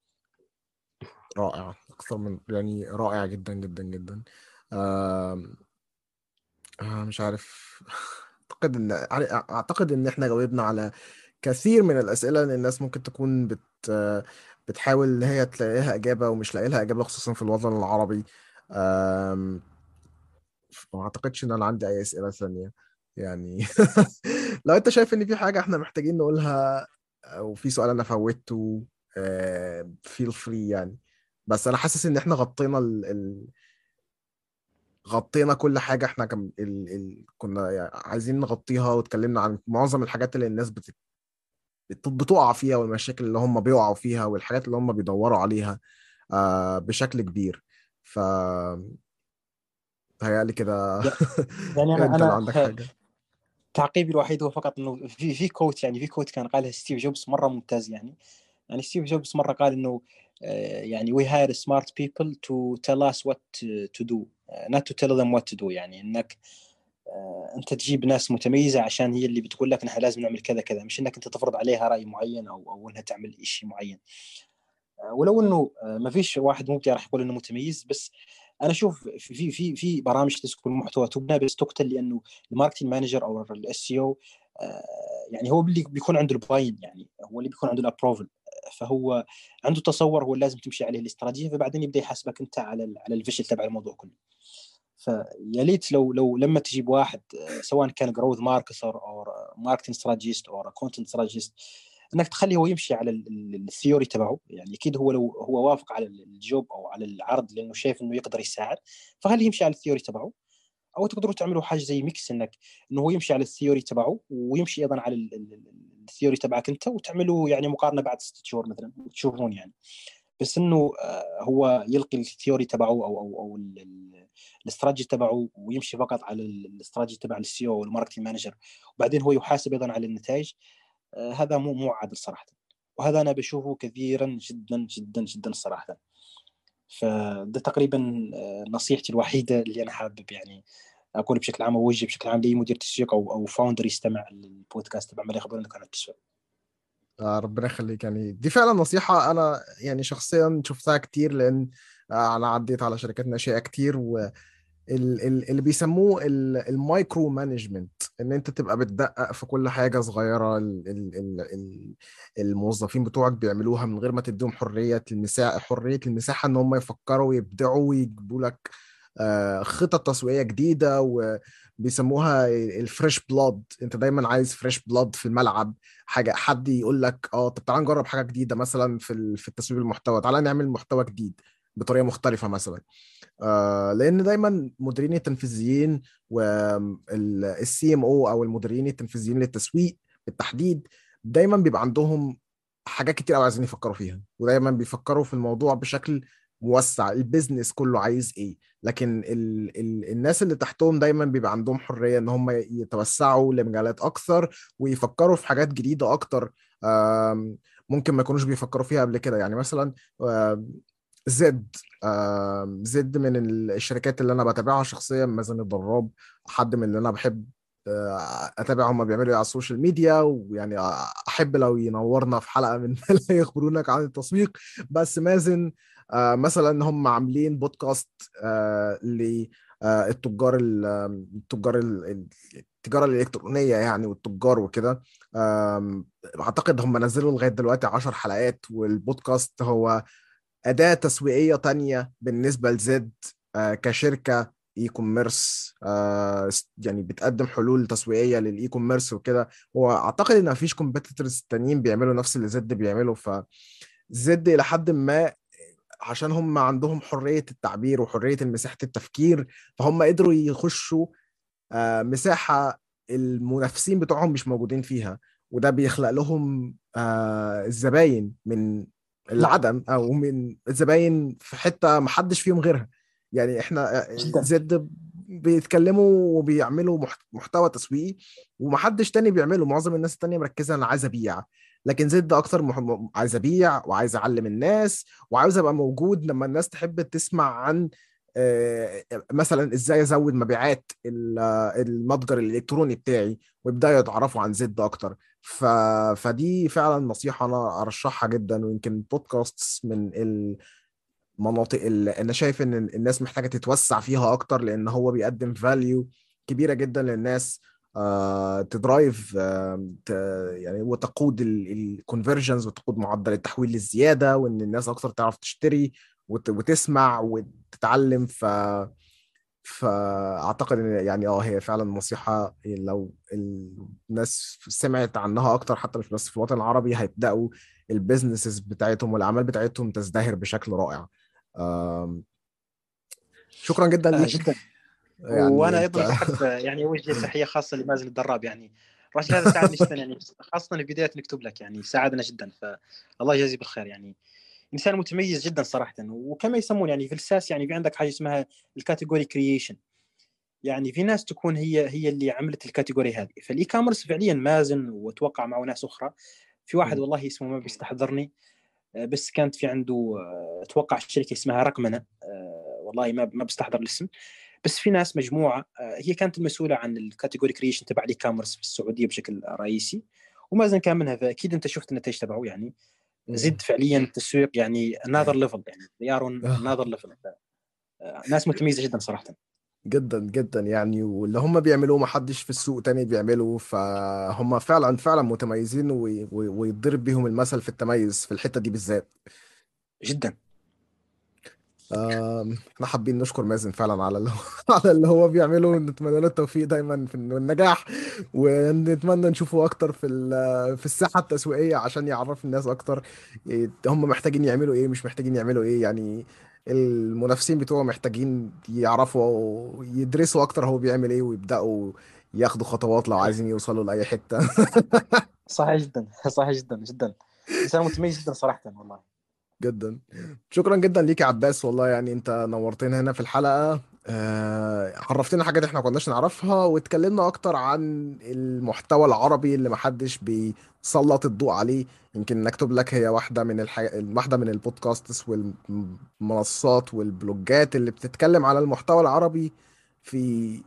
رائع أكثر من يعني رائع جدا جدا جدا. آه مش عارف. أعتقد إن أعتقد إن إحنا جاوبنا على كثير من الأسئلة اللي الناس ممكن تكون بت بتحاول إن هي تلاقي لها إجابة ومش لاقي لها إجابة خصوصا في الوطن العربي. ما أعتقدش إن أنا عندي أي أسئلة ثانية. يعني لو أنت شايف إن في حاجة إحنا محتاجين نقولها أو في سؤال أنا فوتته feel free يعني. بس أنا حاسس إن إحنا غطينا ال... ال... غطينا كل حاجة. إحنا كم... ال... ال... كنا يعني عايزين نغطيها واتكلمنا عن معظم الحاجات اللي الناس بت... بتقع فيها والمشاكل اللي هم بيقعوا فيها والحاجات اللي هم بيدوروا عليها آه بشكل كبير. ف تهيألي كده يعني أنا أنا عندك حاجة؟ تعقيبي الوحيد هو فقط إنه في في quote يعني في quote كان قالها ستيف جوبز مرة ممتاز يعني. يعني ستيف جوبز مرة قال إنه آه، يعني hire smart people to tell us what to do uh, not to tell them what to do يعني إنك آه، أنت تجيب ناس متميزة عشان هي اللي بتقول لك نحن لازم نعمل كذا كذا مش إنك أنت تفرض عليها رأي معين أو أو إنها تعمل شيء معين. آه، ولو إنه ما فيش واحد مبدع راح يقول إنه متميز بس أنا أشوف في في في برامج تسويق المحتوى تبنى بس تقتل لأنه ال marketing manager أو ال CEO يعني هو اللي بيكون عنده ال buy-in يعني هو اللي بيكون عنده ال approval فهو عنده تصور هو لازم تمشي عليه الاستراتيجية فبعدين يبدأ يحاسبك أنت على على الفشل تبع الموضوع كله. فيا ليت لو لو لما تجيب واحد سواء كان growth marketer أو marketing strategist أو content strategist إنك تخليه هو يمشي على ال theory تبعه. يعني أكيد هو لو هو وافق على ال job أو على العرض لأنه شايف إنه يقدر يساعد فخليه يمشي على ال theory تبعه. أو تقدروا تعملوا حاجة زي mix إنك إنه هو يمشي على ال theory تبعه ويمشي أيضا على ال theory تبعك أنت وتعملوا يعني مقارنة بعد ست شهور مثلا تشوفون يعني. بس إنه آه، هو يلغي ال theory تبعه أو أو أو الاستراتيجي تبعه ويمشي فقط على الاستراتيجي تبع ال CEO وال marketing manager وبعدين هو يحاسب أيضا على النتائج. آه، هذا مو مو عادل صراحة. وهذا أنا بشوفه كثيرا جدا جدا جدا صراحة. فده تقريبا آه، نصيحتي الوحيدة اللي أنا حابب يعني أقول بشكل عام أوجه بشكل عام لأي مدير تسويق أو أو founder يستمع للبودكاست تبع لا يخبرونك عن التسويق آه ربنا يخليك يعني. دي فعلا نصيحة أنا يعني شخصيا شفتها كتير لأن آه أنا عديت على شركات ناشئة كتير و اللي بيسموه ال micromanagement إن أنت تبقى بتدقق في كل حاجة صغيرة الموظفين بتوعك بيعملوها من غير ما تديهم حرية المساحة حرية المساحة إن هم يفكروا ويبدعوا ويجيبوا لك آه، خطط تسويقية جديدة وبيسموها ال fresh blood. أنت دايما عايز fresh blood في الملعب حاجة حد يقول لك آه طب تعالى نجرب حاجة جديدة مثلا في في التسويق المحتوى تعالى نعمل محتوى جديد. بطريقة مختلفة مثلا. آه لأن دايما مديرين التنفيذيين وال CMO أو المديرين التنفيذيين للتسويق بالتحديد دايما بيبقى عندهم حاجات كتير قوي عايزين يفكروا فيها. ودايما بيفكروا في الموضوع بشكل موسع ال business كله عايز إيه. لكن ال ال الناس اللي تحتهم دايما بيبقى عندهم حرية إن هم يتوسعوا لمجالات أكثر ويفكروا في حاجات جديدة أكتر. ممكن ما يكونوش بيفكروا فيها قبل كده. يعني مثلا زد زد من ال- الشركات اللي أنا بتابعها شخصيا مازن الضراب حد من اللي أنا بحب آه، أتابع هم بيعملوا إيه على ال social media ويعني أحب لو ينورنا في حلقة من لا يخبرونك عن التسويق. بس مازن آه، مثلا هم عاملين بودكاست آه، للتجار التجار ال- التجارة الإلكترونية يعني والتجار وكده. أعتقد هم نزلوا لغاية دلوقتي 10 حلقات والبودكاست هو أداة تسويقية تانية بالنسبة لزد آه، كشركة e-commerce آه، يعني بتقدم حلول تسويقية لل e-commerce وكده. وأعتقد إن مفيش competitors تانيين بيعملوا نفس اللي زد بيعمله. فزد إلى حد ما عشان هم عندهم حرية التعبير وحرية مساحة التفكير فهم قدروا يخشوا آه، مساحة المنافسين بتوعهم مش موجودين فيها. وده بيخلق لهم الزباين من العدم أو من الزباين في حتة محدش فيهم غيرها. يعني إحنا زد بيتكلموا وبيعملوا محت- محتوى تسويقي ومحدش تاني بيعمله. معظم الناس التانية مركزة أنا عايز أبيع. لكن زد أكتر مح... عايز أبيع وعايز أعلم الناس وعاوز أبقى موجود. لما الناس تحب تسمع عن مثلا إزاي أزود مبيعات ال- المتجر الإلكتروني بتاعي ويبدأوا يتعرفوا عن زد أكتر ف... فدي فعلا نصيحة أنا أرشحها جدا ويمكن بودكاست من المناطق اللي أنا شايف إن الناس محتاجة تتوسع فيها أكتر لأن هو بيقدم فاليو كبيرة جدا للناس آه، ت drive آه،. يعني وتقود ال conversions وتقود معدل التحويل للزيادة وإن الناس أكتر تعرف تشتري وت... وتسمع وتتعلم ف فأعتقد إن يعني آه هي فعلا نصيحة لو الناس سمعت عنها أكتر حتى مش بس في الوطن العربي هيبدأوا ال businesses بتاعتهم والأعمال بتاعتهم تزدهر بشكل رائع. شكرا جدا آه، جدا يعني وأنا أيضا بحب يعني اوجه تحية خاصة لمازن الضراب يعني. الرجل هذا ساعدنا جدا يعني خاصة في بداية نكتب لك يعني ساعدنا جدا فالله يجازيه بالخير يعني. إنسان متميز جدا صراحة. وكما يسمون يعني في ال SaaS يعني في عندك حاجة اسمها ال category creation يعني في ناس تكون هي هي اللي عملت ال category هذه. فال e-commerce فعليا مازن واتوقع معه ناس أخرى. في واحد. والله اسمه ما بيستحضرني آه، بس كانت في عنده آه، أتوقع شركة اسمها رقمنة. آه، والله ما ما بستحضر الاسم. بس في ناس مجموعة آه، هي كانت المسؤولة عن ال category creation تبع ال e-commerce في السعودية بشكل رئيسي. ومازن كان منها فأكيد أنت شفت النتائج تبعه يعني. زد فعليا التسويق يعني another level يعني. On another level. آه، ناس متميزة جدا صراحة. جدا جدا يعني. واللي هم بيعملوه ما حدش في السوق تاني بيعمله فهم فعلا فعلا متميزين وي- وي- ويضرب بيهم المثل في التميز في الحتة دي بالذات. جدا. إحنا حابين نشكر مازن فعلا على اللي هو على اللي هو بيعمله ونتمنى له التوفيق دايما في النجاح ونتمنى نشوفه أكتر في في الساحة التسويقية عشان يعرف الناس أكتر ي- هم محتاجين يعملوا إيه مش محتاجين يعملوا إيه يعني المنافسين بتوعه محتاجين يعرفوا يدرسوا أكتر هو بيعمل إيه ويبدأوا ياخدوا خطوات لو عايزين يوصلوا لأي حتة. صحيح جدا صحيح جدا جدا. إنسان متميز جدا صراحة والله. جدا. شكرا جدا ليك يا عباس والله يعني أنت نورتنا هنا في الحلقة. آه، عرفتنا حاجات إحنا ما كناش نعرفها واتكلمنا أكتر عن المحتوى العربي اللي محدش بيسلط الضوء عليه. يمكن نكتب لك هي واحدة من الح... واحدة من البودكاستس والمنصات والبلوجات اللي بتتكلم على المحتوى العربي في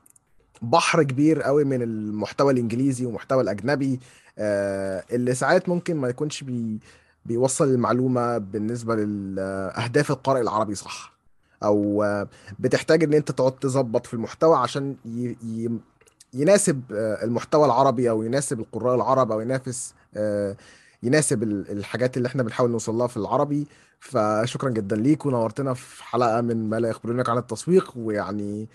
بحر كبير قوي من المحتوى الإنجليزي والمحتوى الأجنبي. آه، اللي ساعات ممكن ما يكونش بي بيوصل المعلومة بالنسبة لأهداف القارئ العربي صح آه، بتحتاج إن أنت تقعد تظبط في المحتوى عشان. يناسب آه، المحتوى العربي أو يناسب القراء العرب أو ينافس آه، يناسب ال- الحاجات اللي إحنا بنحاول نوصل لها في العربي فشكرا جدا ليك ونورتنا في حلقة من ما لا يخبرونك عن التسويق ويعني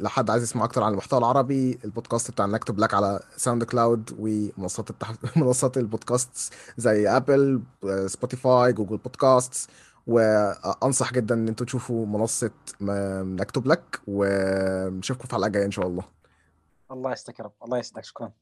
لو حد عايز يسمع أكتر عن المحتوى العربي البودكاست بتاع نكتب لك على SoundCloud ومنصات التح... منصات البودكاست زي Apple Spotify Google Podcast وانصح جدا إن أنتوا تشوفوا منصة م- نكتب لك ونشوفكم في الحلقة الجاية إن شاء الله. الله يستكرم الله يسعدك شكرا.